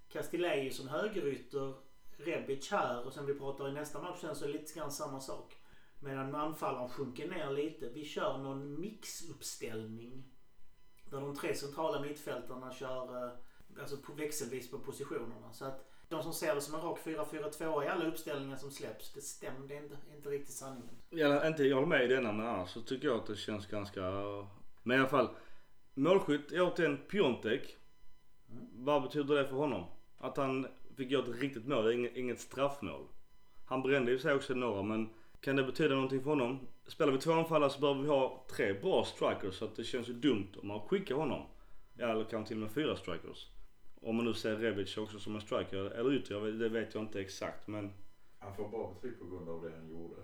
Castillejo som högerytter, Rebic här och sen vi pratar i nästa match sen så är det lite grann samma sak. Medan anfallaren sjunker ner lite. Vi kör någon mixuppställning. Där de tre centrala mittfältarna kör eh, alltså på växelvis på positionerna. Så att de som ser det som en rak 4-4-2 i alla uppställningar som släpps, det stämmer. Det är inte, inte riktigt sanningen. Jag, inte, jag håller med i denna men annars så tycker jag att det känns ganska... Men i alla fall. Målskytt återigen Piontek. Vad betyder det för honom? Att han fick göra ett riktigt mål, inget, inget straffmål. Han brände ju sig också några men kan det betyda någonting för honom? Spelar vi två anfallare så behöver vi ha tre bra strikers så att det känns ju dumt om man skickar honom. Ja, eller kanske till och med fyra strikers. Om man nu ser Rebic också som en striker eller ytter, jag vet- det vet jag inte exakt men Han får bra betyg på grund av det han gjorde.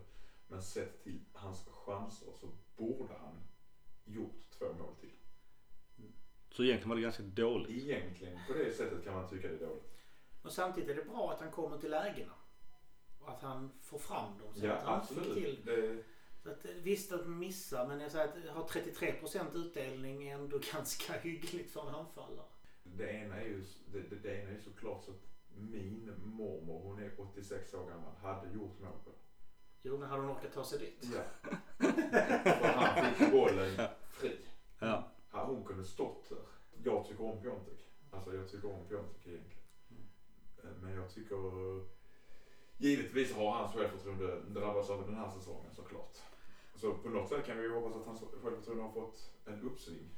Men sett till hans chanser så borde han gjort två mål till. så egentligen var det ganska dåligt. Egentligen på det sättet kan man tycka det är dåligt. Och samtidigt är det bra att han kommer till lägena. Att han får fram dem. Så Ja att han fick till. absolut. Det, Så att, eh, visst att missa men jag säger att ha 33% utdelning är ändå ganska hyggligt för en anfallare. det, ena är ju, det, det, det ena är ju såklart så att min mormor, hon är 86 år gammal, hade gjort mål på. Jo men hade hon orkat ta sig dit? Ja. För han fick bollen fri. Ja. Ja, hon kunde stått där. Jag tycker om Piontek. Alltså jag tycker om Piontek egentligen. Eh, Men jag tycker givetvis har hans självförtroende drabbats av den här säsongen såklart. Så på något sätt kan vi ju hoppas att hans självförtroende har fått en uppsving.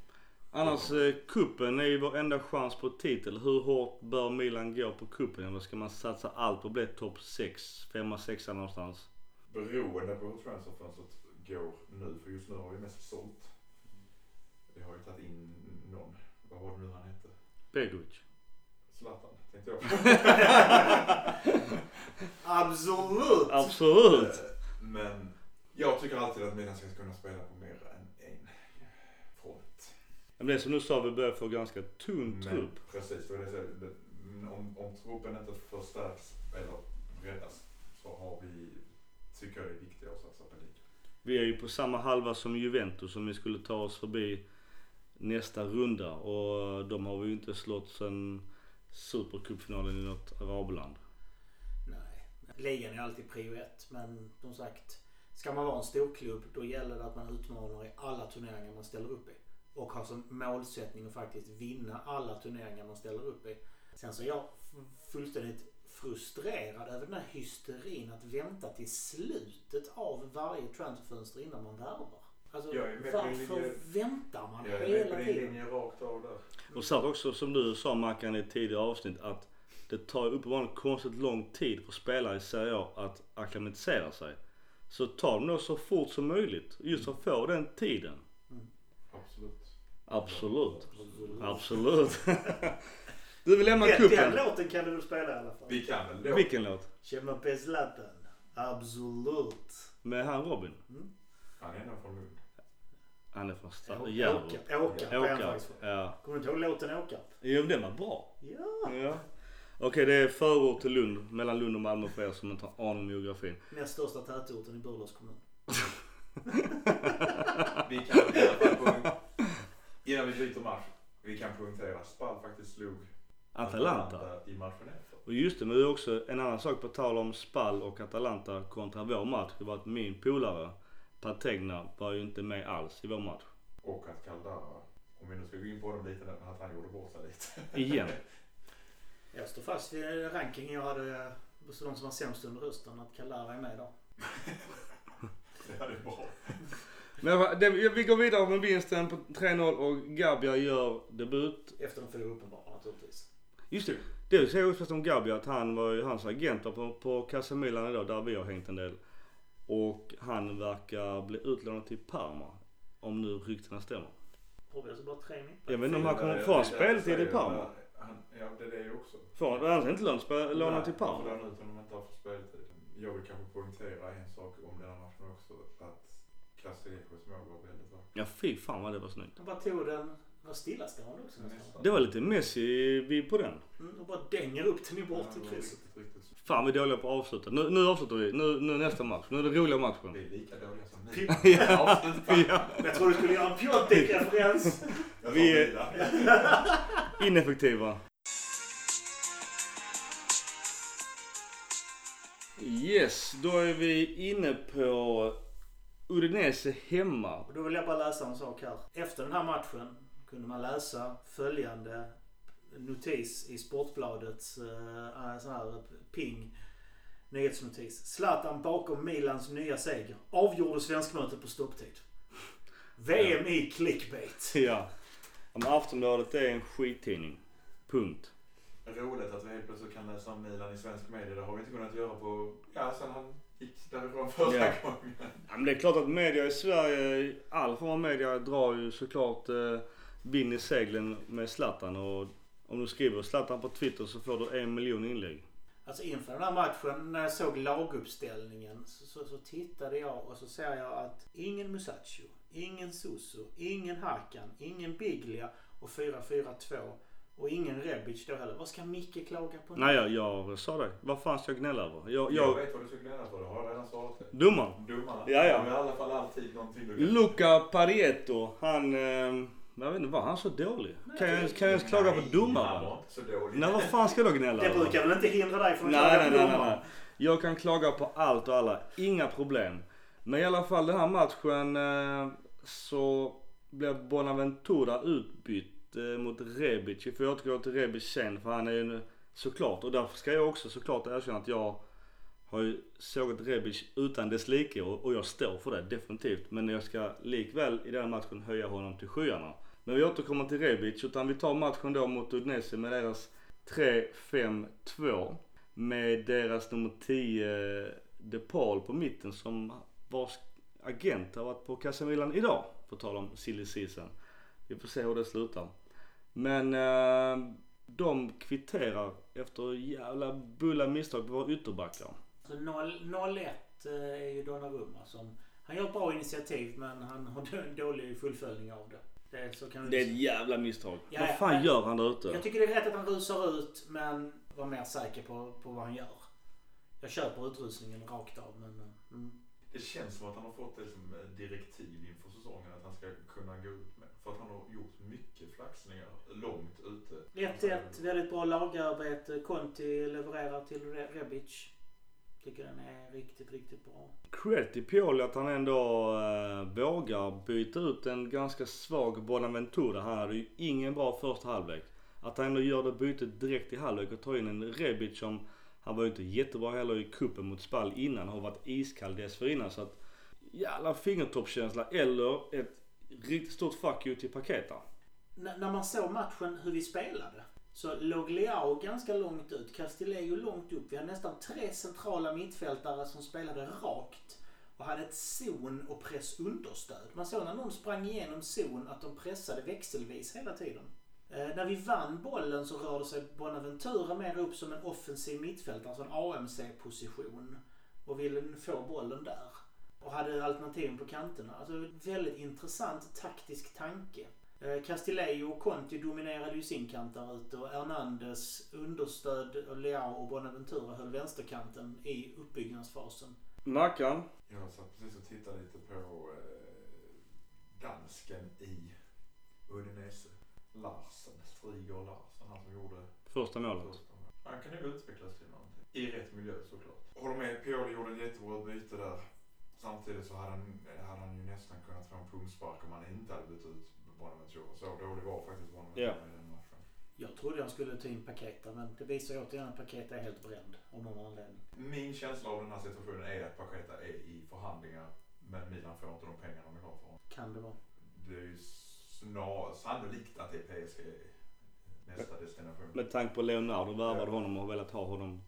Annars, eh, kuppen är ju vår enda chans på titel. Hur hårt bör Milan gå på kuppen? Eller ska man satsa allt på att bli topp 6, 5 6 någonstans? Beroende på hur transferfönstret går nu, för just nu har vi mest sålt. Vi har ju tagit in någon, vad var det nu han hette? Begovic. Zlatan, tänkte jag. Absolut! Absolut! Men jag tycker alltid att Milan ska kunna spela på mer än en front. Men det som du sa, vi börjar få ganska tunn trupp. precis, det är det. Det- om, om truppen inte förstärks eller breddas så har vi, tycker jag det är viktigt att satsa på ligan. Vi är ju på samma halva som Juventus om vi skulle ta oss förbi nästa runda. Och de har vi ju inte slått sen Supercupfinalen i något arabland. Ligan är alltid prio ett. Men som sagt, ska man vara en stor klubb då gäller det att man utmanar i alla turneringar man ställer upp i. Och har som målsättning att faktiskt vinna alla turneringar man ställer upp i. Sen så är jag fullständigt frustrerad över den här hysterin att vänta till slutet av varje transferfönster innan man värvar. Alltså Jag är med på din varför linje. väntar man Jag är med hela på din tiden? linje rakt av där. Och så också som du sa Mackan i ett tidigare avsnitt att det tar uppenbarligen konstigt lång tid för spelare i Serie A att acklimatisera sig. Så ta dem då så fort som möjligt. Just för att få den tiden. Absolut. Absolut. Absolut. Du vill lämna Den, cupen? den låten kan du väl spela i alla fall? Vi kan väl då. Vilken låt? Känner på Zlatan. Absolut. Med han Robin? Han är ändå från Lund. Han är från Järbo. Åkarp Åkarp är han Åkarp. faktiskt från. Ja. Kommer du inte ihåg låten Åkarp? Jo, den var bra. Ja. Ja. Okej, det är förort till Lund. Mellan Lund och Malmö för er som inte har aning om geografin. Näst största tätorten i Burlövs kommun. Vi kan i alla fall Innan vi byter match. Vi kan poängtera att Spal faktiskt slog Atalanta. i matchen efter. Och just det, men det är också en annan sak på tal om Spal och Atalanta kontra vår match. Det var att min polare Pategna var ju inte med alls i vår match. Och att Caldara, om vi nu ska gå in på dem lite, att han gjorde bort sig lite. Igen. Jag står fast vid rankingen jag hade så de som var sämst under hösten. Att Kalara är med då. Ja, det är bra. Men det, vi går vidare med vinsten på 3-0 och Gabia gör debut. Efter de fyra uppenbara naturligtvis. Just det. Det säger ju först om Gabia att han var ju hans agent på, på Casa Milan idag där vi har hängt en del. Och han verkar bli utlånad till Parma. Om nu ryktena stämmer. Vi alltså bara tre mitt? Jag vet inte om han kommer Det- få speltid i säger- Parma. Han, ja, det är det också. Får han han är inte lånad spel- lånad till Nej, han får Parma? låna ut honom inte har fått speltid. Jag vill kanske poängtera en sak om den här matchen också. Att Castellecos mål var väldigt vackert. Ja fy fan vad det var snyggt. Han bara tog den. Var stillastående också nästan. Det var lite Messi vi på den. Mm, och bara dänger upp den i Ja, bort det till var krysset. Fan vi är dåliga på att avsluta. Nu, nu avslutar vi. Nu, nu nästa match. Nu är det roliga matchen. Vi är lika dåliga som ni. Ja. ja. Jag tror du skulle göra en Piontek-referens. Jag Vi tar är-. Ineffektiva. Yes, då är vi inne på Udinese hemma. Och då vill jag bara läsa en sak här. Efter den här matchen kunde man läsa följande notis i Sportbladets uh, sån här ping nyhetsnotis. Zlatan bakom Milans nya seger. Avgjorde svenskmötet på stopptid. VM i clickbait. Ja. Men Aftonbladet är en skittidning. Punkt. Roligt att vi helt plötsligt kan läsa om Milan i svensk media. Det har vi inte kunnat göra på, ja sen han gick därifrån förra Ja. gången. Ja, men det är klart att media i Sverige, all form av media drar ju såklart eh, vind i seglen med Zlatan. Och om du skriver Zlatan på Twitter så får du en miljon inlägg. Alltså inför den här matchen när jag såg laguppställningen så, så, så tittade jag och så ser jag att ingen Musacho, ingen Suso, ingen Hakan, ingen Biglia och 4-4-2 och ingen Rebic då heller. Vad ska Micke klaga på nu? Nej, jag, jag sa det. Vad fan ska jag gnälla över? Jag, Jag jag, vet vad du ska gnälla för, det har jag redan svarat dig. domaren. Domarna. Ja, ja. De har i alla fall alltid någonting du kan... Luca Parietto, han... Eh, jag vet inte, var han så dålig? Kan jag, kan jag ens klaga på Han domaren? var inte så dålig. Nej, vad fan ska jag då gnälla Det brukar väl inte hindra dig från att Nej, klaga nej, på nej, nej, domaren? nej. Jag kan klaga på allt och alla. Inga problem. Men i alla fall den här matchen eh, så blev Bonaventura utbytt eh, mot Rebic. Vi får återgå till Rebic sen för han är ju såklart och därför ska jag också såklart erkänna att jag har ju sågat Rebic utan dess like och, jag står för det definitivt. Men jag ska likväl i den här matchen höja honom till skyarna. Men vi återkommer till Rebic utan vi tar matchen då mot Udinese med deras 3-5-2 med deras nummer 10 eh, De Paul på mitten som vars agent har varit på Casa Milan idag. På tal om silly season. Vi får se hur det slutar. Men eh, de kvitterar efter jävla bulla misstag på våra ytterbackar. Så 0 0-1 eh, är ju Donnarumma som... Han gör ett bra initiativ men han har en dålig fullföljning av det. det så kan Det är ett jävla misstag. Ja, Vad fan gör han där ute? Jag tycker det är rätt att han rusar ut men var mer säker på, på vad han gör. Jag köper utrustningen rakt av men... eh, Mm. Det känns som att han har fått det som eh, direktiv inför säsongen att han ska kunna gå ut med. För att han har gjort mycket flaxningar långt ute. 1-1, väldigt bra lagarbete. Conti levererar till Re- Rebic. Tycker den är riktigt, riktigt bra. Cred till Pioli att han ändå äh, vågar byta ut en ganska svag Bonaventura. Han hade ju ingen bra första halvlek. Att han ändå gör det bytet direkt i halvlek och tar in en Rebic som, han var ju inte jättebra heller i kuppen mot Spall innan. Har varit iskall dessförinnan så att jävla fingertoppskänsla eller ett riktigt stort fuck you till Paketa. N- när man såg matchen hur vi spelade så låg Leao ganska långt ut. Castillejo långt upp. Vi hade nästan tre centrala mittfältare som spelade rakt och hade ett zon och pressunderstöd. Man såg när någon sprang igenom zon att de pressade växelvis hela tiden. Eh, när vi vann bollen så rörde sig Bonaventura mer upp som en offensiv mittfältare, alltså en AMC-position. Och ville få bollen där. Och hade alternativen på kanterna. Alltså väldigt intressant taktisk tanke. Eh, Castillejo och Conti dominerade ju sin kant där ute och Hernandez understöd Leao och Bonaventura höll vänsterkanten i uppbyggnadsfasen. Mackan? Jag satt precis och tittade lite på eh, dansken i Udinese. Larsen, Striger Larsen, han som gjorde Första målet. första. Han kan ju utvecklas till någonting. I rätt miljö såklart. Håller med, Pioli gjorde ett jättebra byte där. Samtidigt så hade han, hade han ju nästan kunnat få en pungspark om han inte hade bytt ut Bonaventura. Så dålig var faktiskt Bonaventura Ja. i den matchen. Jag trodde han skulle ta in Paketa men det visar ju återigen att Paketa är helt bränd av någon anledning. Min känsla av den här situationen är att Pacheta är i förhandlingar men Milan får inte de pengar de vill ha för honom. Kan det vara. Det är ju snar, sannolikt att det är PSG nästa destination. Med tanke på Leonardo värvade honom och har velat ha honom.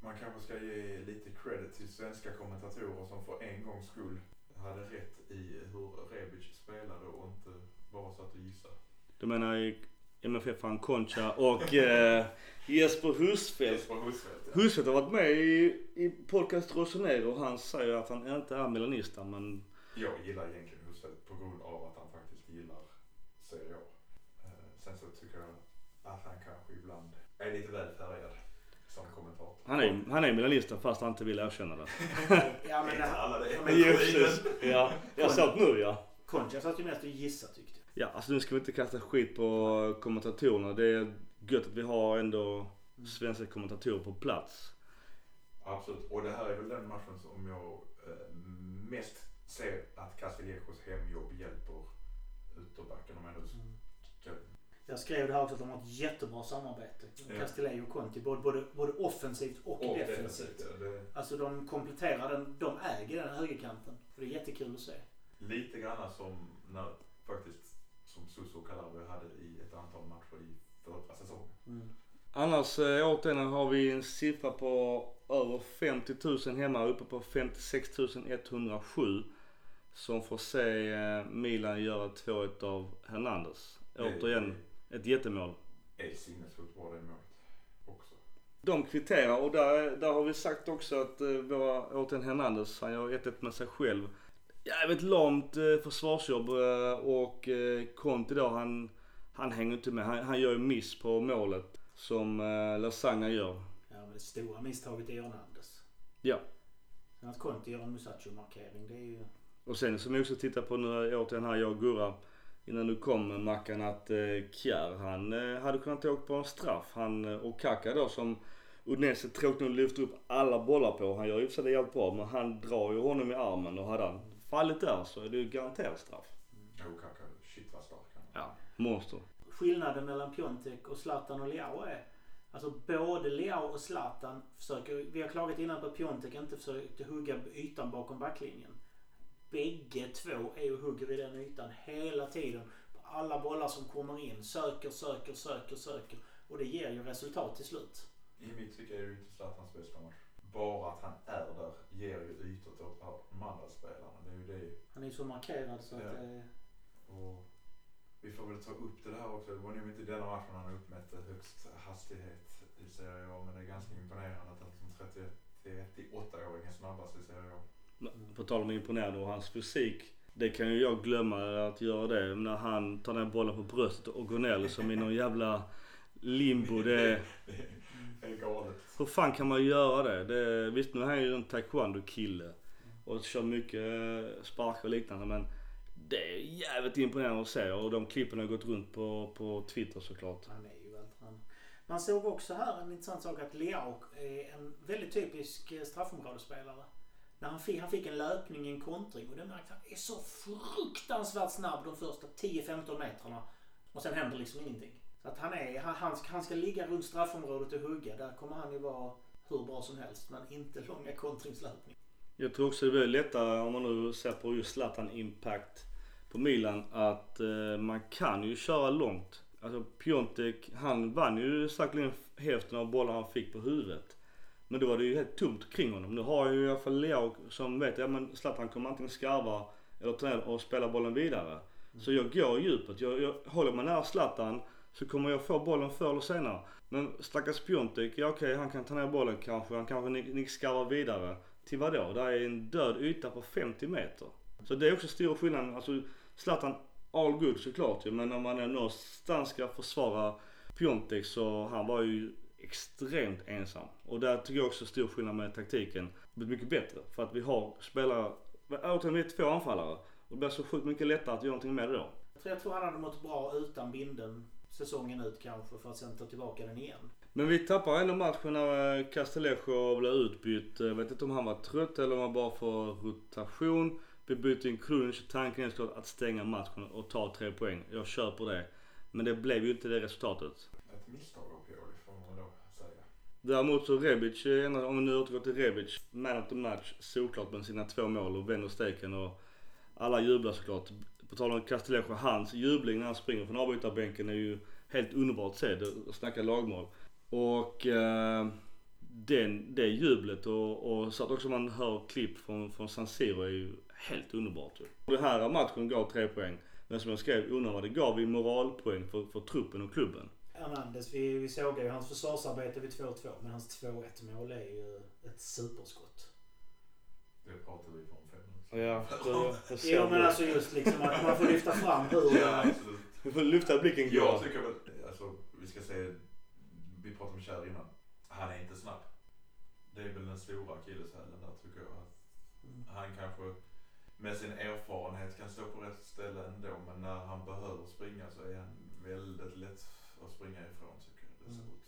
Man kanske ska ge lite credit till svenska kommentatorer som för en gångs skull hade rätt i hur Rebic spelade och inte bara satt och gissade. Du menar i MFF-han Concha och eh, Jesper Husfeldt. Jesper Husfeldt. ja. Husfeldt har varit med i, i podcast Rosenero och han säger att han inte är milanista men Jag gillar egentligen Husfeldt på grund av att han faktiskt gillar Serie A. Eh, Sen så tycker jag att han kanske ibland är lite väl färgad som kommentator. Han är, han är milanista fast han inte vill erkänna det. Ja men det, alla det. men Jesus. Ja, jag sa det nu ja. Concha satt ju mest och gissa tyckte jag. Ja, alltså nu ska vi inte kasta skit på kommentatorerna. Det är gött att vi har ändå svenska kommentatorer på plats. Absolut. Och det här är väl den matchen som jag eh, mest ser att Castillejos hemjobb hjälper ytterbacken om jag nu ska... Jag skrev det här också att de har ett jättebra samarbete. Ja. Castillejo och Conti, både, både, både offensivt och, Och defensivt. defensivt, ja, det- Alltså de kompletterar den, de äger den högerkanten. Och det är jättekul att se. Lite grann som när faktiskt som Suso och Calabria hade i ett antal matcher i förra säsongen. Mm. Annars eh, återigen har vi en siffra på över 50 000 hemma uppe på 56 107. Som får se eh, Milan göra 2-1 av Hernandez. Återigen ett jättemål. Det är sinnessjukt bra det målet också. De kvitterar och där, där har vi sagt också att eh, våra, återigen Hernandez, han gör 1-1 med sig själv. Jävligt lamt eh, försvarsjobb eh, och eh, Conti då han, han hänger inte med. Han, han gör ju miss på målet som eh, Lasagna gör. Ja, men det stora misstaget är Hernandez. Ja. Sen att Conti gör en Musacho-markering, det är ju... Och sen som vi också tittar på nu återigen här, jag och Gurra, innan du kom Mackan, att eh, Kjär han eh, hade kunnat åka på en straff. Han eh, och Kaka då som Udinese tråkigt nog lyfter upp alla bollar på. Han gör ju det jävligt bra men han drar ju honom i armen och hade han fallit där så är det ju garanterat straff. Jo, Kaka, shit vad stark han. Ja, monster. Skillnaden mellan Piontek och Zlatan och Leao är Alltså både Leao och Zlatan försöker, vi har klagat innan på att Piontek inte försökte hugga ytan bakom backlinjen. Bägge två är och hugger i den ytan hela tiden. På alla bollar som kommer in. Söker, söker, söker, söker. Och det ger ju resultat till slut. I mitt tycke är det ju inte Zlatans bästa match. Bara att han är där ger ju ytor åt de andra spelarna. Det är ju det. Han är ju så markerad så att Ja. det... Och vi får väl ta upp det här också. Det var nog inte denna matchen han uppmätte högst hastighet i Serie A. Men det är ganska imponerande att han som 31 till 8-åring är snabbast i Serie A. På tal om imponerande och hans fysik. Det kan ju jag glömma att göra det. När han tar ner bollen på bröstet och går ner som i någon jävla limbo. Det är, Det är galet. hur fan kan man göra det? det visst nu är han ju en taekwondo-kille. Och kör mycket eh, sparkar och liknande men det är jävligt imponerande att se och de klippen har gått runt på, på Twitter såklart. Han är ju han... Man såg också här en intressant sak att Leao är en väldigt typisk eh, straffområdesspelare. När han fick, han fick en löpning en kontring och det märkte han är så fruktansvärt snabb de första 10-15 metrarna. Och sen händer liksom ingenting. Så att han är, han, han, ska, han ska ligga runt straffområdet och hugga. Där kommer han ju vara hur bra som helst men inte långa kontringslöpningar. Jag tror också det blir lättare om man nu ser på just Zlatan Impact på Milan att eh, man kan ju köra långt. Alltså Piontek han vann ju säkerligen hälften av bollarna han fick på huvudet. Men då var det ju helt tomt kring honom. Nu har ju i alla fall Leo som vet ja men Zlatan kommer antingen skarva eller ta ner och spela bollen vidare. Så jag går i djupet. Jag, jag, håller man nära Zlatan så kommer jag få bollen förr eller senare. Men stackars Piontek, ja okej han kan ta ner bollen kanske, han kanske nickskarvar vidare. Till vad då? Det är en död yta på 50 meter. Så det är också stor skillnad. Alltså Zlatan, all good såklart ju, men om man någonstans ska försvara Piontek så han var ju extremt ensam. Och där tycker jag också stor skillnad med taktiken. Det blir mycket bättre. För att vi har spelare, återigen vi är två anfallare. Och det blir så sjukt mycket lättare att göra någonting med det då. Jag tror han hade mått bra utan binden säsongen ut kanske för att sen ta tillbaka den igen. Men vi tappar ändå matchen när eh, Castellejo blev utbytt. Jag vet inte om han var trött eller om han bara för rotation. Vi bytte in Krunic. Tanken är såklart att stänga matchen och ta tre poäng. Jag köper det. Men det blev ju inte det resultatet. Ett misstag av Pioli får man då säga. Däremot så Rebic, eh, om vi nu återgår till Rebic, man of the match såklart med sina två mål och vänder steken och alla jublar såklart. På tal om Castellejo, hans jubling när han springer från avbytarbänken är ju helt underbart att se. Snacka lagmål. Och eh, den, det jublet och, och så att också man hör klipp från, från San Siro är ju helt underbart ju. Den här matchen gav tre poäng. Men som jag skrev, undrar vad det gav i moralpoäng för, för truppen och klubben. Hernandez, vi, vi såg ju hans försvarsarbete vid 2-2. Men hans 2-1 mål är ju ett superskott. Det pratade vi om fem Ja, det, Jo men alltså just liksom att man får lyfta fram hur... Ja, absolut. Vi får lyfta blicken. Jag tycker väl, alltså vi ska se, vi pratade om Kjär innan. Han är inte snabb. Det är väl den stora akilleshälen där tycker jag. Mm. Han kanske med sin erfarenhet kan stå på rätt ställe ändå. Men när han behöver springa så är han väldigt lätt att springa ifrån tycker jag. Det, ser mm. ut.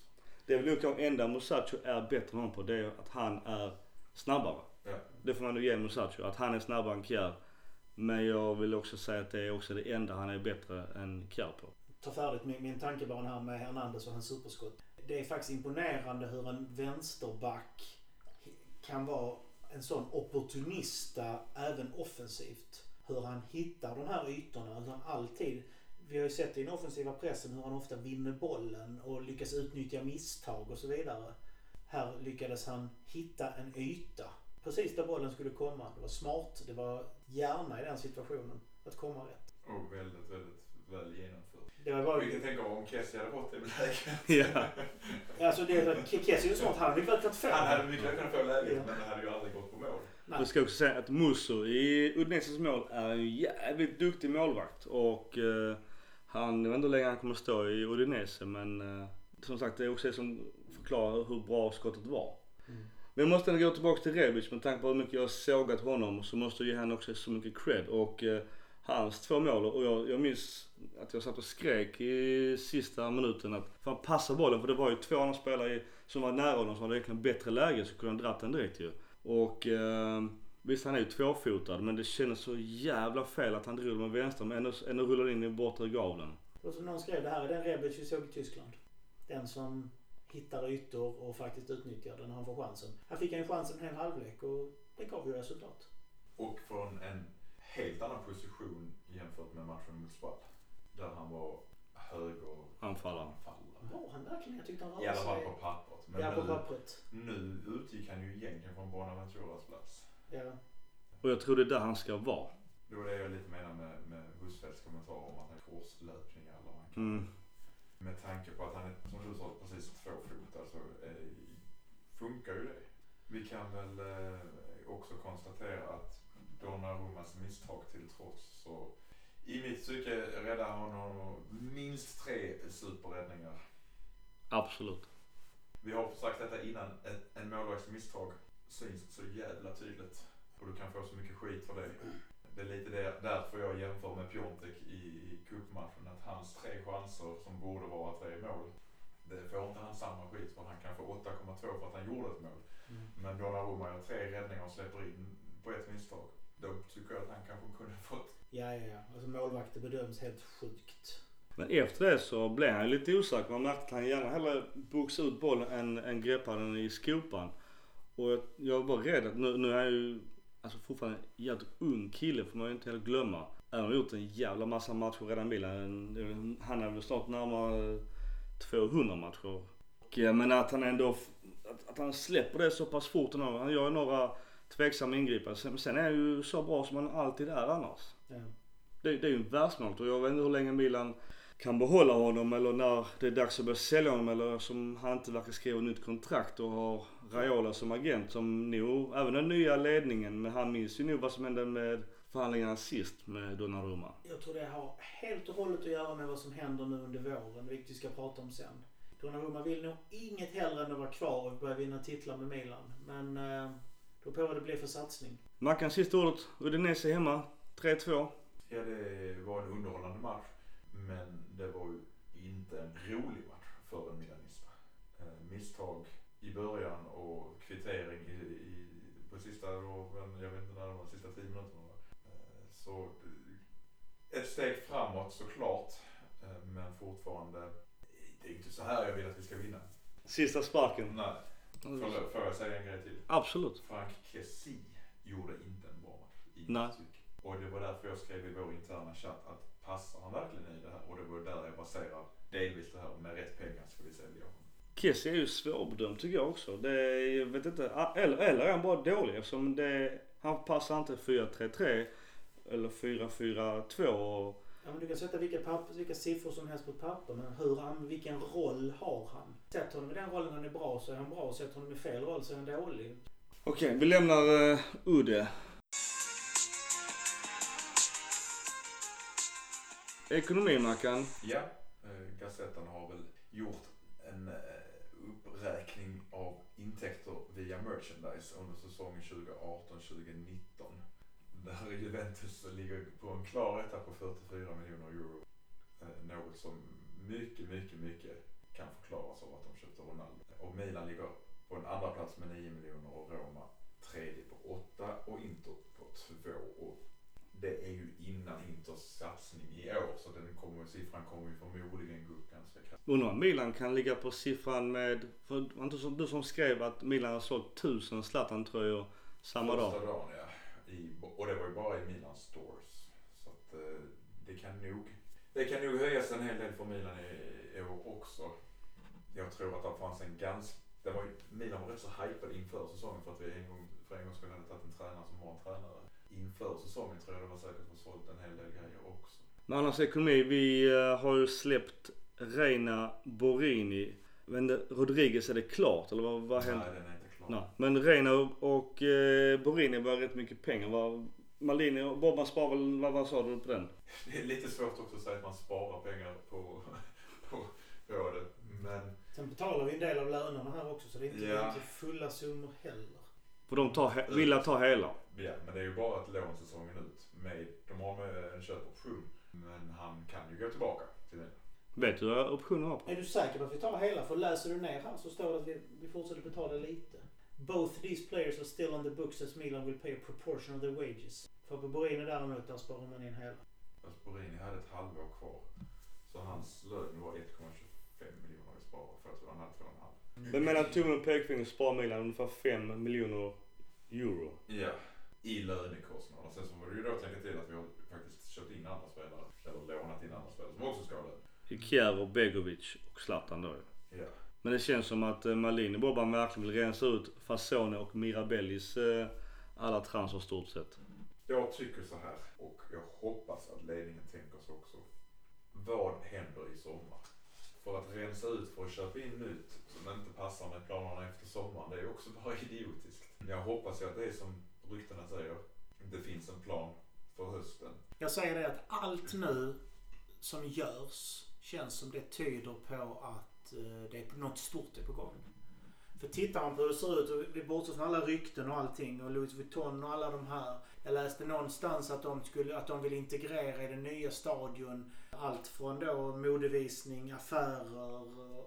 Det är väl nog kanske enda Musacho är bättre än honom på. Det är att han är snabbare. Ja. Det får man nog ge Musacho. Att han är snabbare än Kjär. Men jag vill också säga att det är också det enda han är bättre än Kjär på. Ta färdigt min, min tankebana här med Hernandez och hans superskott. Det är faktiskt imponerande hur en vänsterback kan vara en sån opportunista även offensivt. Hur han hittar de här ytorna. Hur han alltid, vi har ju sett i den offensiva pressen hur han ofta vinner bollen och lyckas utnyttja misstag och så vidare. Här lyckades han hitta en yta precis där bollen skulle komma. Det var smart, det var hjärna i den situationen att komma rätt. Och väldigt, väldigt väl genomfört. Det var bara... Vilket tänker om Kessie hade fått det läget. ja. alltså det, Kessie är ju smart. Han hade mycket kunnat få Han hade mycket kunnat få läget ja. men det hade ju aldrig gått på mål. Nej. Jag ska också säga att Musso i Udineses mål är en jävligt duktig målvakt. Och uh, han, jag vet inte hur länge han kommer stå i Udinese men uh, som sagt det är också det som förklarar hur bra skottet var. Mm. Men jag måste ändå gå tillbaka till Rebic med tanke på hur mycket jag sågat honom så måste jag ge honom också så mycket cred. Och uh, hans två mål och jag, jag minns att jag satt och skrek i sista minuten att fan passa bollen för det var ju två andra spelare som var nära honom som hade egentligen bättre läge så kunde han dratt den direkt ju. Och eh, visst han är ju tvåfotad men det kändes så jävla fel att han drog med vänster men ändå, ändå rullade in i bortre gaveln. Och som någon skrev, det här är den Rebic vi såg i Tyskland. Den som hittar ytor och faktiskt utnyttjar den när han får chansen. Här fick han ju chansen en hel halvlek och det gav ju resultat. Och från en helt annan position jämfört med matchen mot Spal. Där han var höger anfallare. Var han verkligen? Jag tyckte han var I alla fall på pappret. Men ja, på nu, pappret. nu utgick han ju egentligen från Bonaventuras plats. Ja. Och jag tror det är där han ska vara. Det var det jag lite menar med, med Husfeldts kommentar om att han är korslöpningar eller vad han kan. Mm. Med tanke på att han är, som du sa, precis tvåfotad så eh, funkar ju det. Vi kan väl eh, också konstatera att Donnarummas misstag till trots så i mitt tycke räddar honom minst tre superräddningar. Absolut. Vi har sagt detta innan, ett, en målvakts misstag syns så jävla tydligt. Och du kan få så mycket skit för det. Det är lite det, därför jag jämför med Piontek i, i cupmatchen. Att hans tre chanser som borde vara tre mål. Det får inte han samma skit för. Han kan få 8,2 för att han gjorde ett mål. Mm. Men Donnarumma gör tre räddningar och släpper in på ett misstag. Då tycker jag att han kanske kunde fått. Ja, ja, ja. Alltså målvakter bedöms helt sjukt. Men efter det så blev han lite osäker. Man märkte att han gärna hellre boxade ut bollen än, än greppade den i skopan. Och jag, jag var rädd att nu, nu är jag ju alltså fortfarande en jävligt ung kille får man ju inte heller glömma. Han gjort en jävla massa matcher redan Milan. Han är väl snart närmare 200 matcher. Och, men att han ändå, att, att han släpper det så pass fort. Han gör några tveksamma ingripanden. Sen, sen är han ju så bra som han alltid är annars. Ja. Det, det är ju en världsmål och jag vet inte hur länge Milan kan behålla honom eller när det är dags att börja sälja honom eller som han inte verkar skriva nytt kontrakt och har Raiola som agent som nog, även den nya ledningen, men han minns ju nog vad som hände med förhandlingarna sist med Donnarumma. Jag tror det har helt och hållet att göra med vad som händer nu under våren, vilket vi ska prata om sen. Donnarumma vill nog inget hellre än att vara kvar och börja vinna titlar med Milan. Men eh, då på vad det blir för satsning. Mackan, sista ordet. Udinese hemma. 3-2. Ja, det var en underhållande match. Men det var ju inte en rolig match för en milanista. Eh, misstag i början och kvittering i, i, på sista, då, men jag vet inte när det var, sista tio minuterna. Eh, så eh, ett steg framåt såklart. Eh, men fortfarande, det är inte så här jag vill att vi ska vinna. Sista sparken. Nej. Får, får jag säga en grej till? Absolut. Frank Kessie gjorde inte en bra match i Nej. Och det var därför jag skrev i vår interna chatt att passar han verkligen i det här? Och det var där jag baserar delvis det här med rätt pengar ska vi sälja honom. Kessie är ju svårbedömd tycker jag också. Det är, jag vet inte, eller, eller är han bara dålig eftersom det, han passar inte 4-3-3 eller 4-4-2 och Ja, men du kan sätta vilka, papper, vilka siffror som helst på papper, men hur han, vilken roll har han? Sätt honom i den rollen han är bra så är han bra. Sätt honom i fel roll så är han dålig. Okej, vi lämnar uh, Udde. Ekonomin Mackan. Ja, eh, Gazetten har väl gjort på en klar etta på 44 miljoner euro. Eh, något som mycket, mycket, mycket kan förklaras av att de köpte Ronaldo. Och Milan ligger på en andra plats med 9 miljoner och Roma tredje på 8 och Inter på 2. Och det är ju innan Inters satsning i år så den kommer, siffran kommer ju förmodligen gå upp ganska kraftigt. Undrar om Milan kan ligga på siffran med, för inte som du som skrev att Milan har sålt tusen Zlatan-tröjor samma dag. Första dagen ja. I, och det var ju bara i Milan stores. Så att eh, det kan nog, det kan nog höjas en hel del för Milan i, år också. Jag tror att det fanns en ganska, det var Milan var rätt så hypad inför säsongen för att vi en gång, för en gång skulle hade tagit en tränare som var en tränare. Inför säsongen tror jag det var säkert att sålt en hel del grejer också. Men annars ekonomi, vi eh, har ju släppt Reina Borini. Men Rodriguez, är det klart eller vad, vad händer? Nej den är inte klar. Nej. Men Reina och, och eh, Borini var rätt mycket pengar. Var, Maldini och Bobban sparar väl, vad, vad sa du på den? Det är lite svårt också att säga att man sparar pengar på, på rådet. Men Sen betalar vi en del av lönerna här också så det är inte, Ja. inte fulla summor heller. För de tar, vill ta hela. Ja, men det är ju bara ett lån säsongen ut. Med, de har med en köpoption. Men han kan ju gå tillbaka till det. Vet du vad optionen var på? Är du säker på att vi tar hela? För läser du ner här så står det att vi, vi fortsätter betala lite. Both these players are still on the books as Milan will pay a proportion of their wages. För på Borini däremot, där sparar man in hela. Fast Borini hade ett halvår kvar. Så hans lön var 1,25 miljoner i spara för jag tror han hade 2,5. Men mellan tummen och pekfingret sparar Milan ungefär 5 miljoner euro. Ja, i lönekostnader. Sen så var det ju då att tänka till att vi har faktiskt köpt in andra spelare. Eller lånat in andra spelare som också ska ha lön. Kjär, Begovic och Zlatan då. Ja. Men det känns som att eh, Maldini och Bobban verkligen vill rensa ut Fasone och Mirabellis eh, alla transfer stort sett. Jag tycker så här och jag hoppas att ledningen tänker så också. Vad händer i sommar? För att rensa ut för att köpa in nytt som inte passar med planerna efter sommaren, det är också bara idiotiskt. Jag hoppas ju att det är som ryktena säger. Det finns en plan för hösten. Jag säger det att allt nu som görs känns som det tyder på att Eh, det är något stort är på gång. För tittar man på hur det ser ut, och vi bortser från alla rykten och allting och Louis Vuitton och alla de här. Jag läste någonstans att de, skulle, att de vill integrera i den nya stadion allt från då modevisning, affärer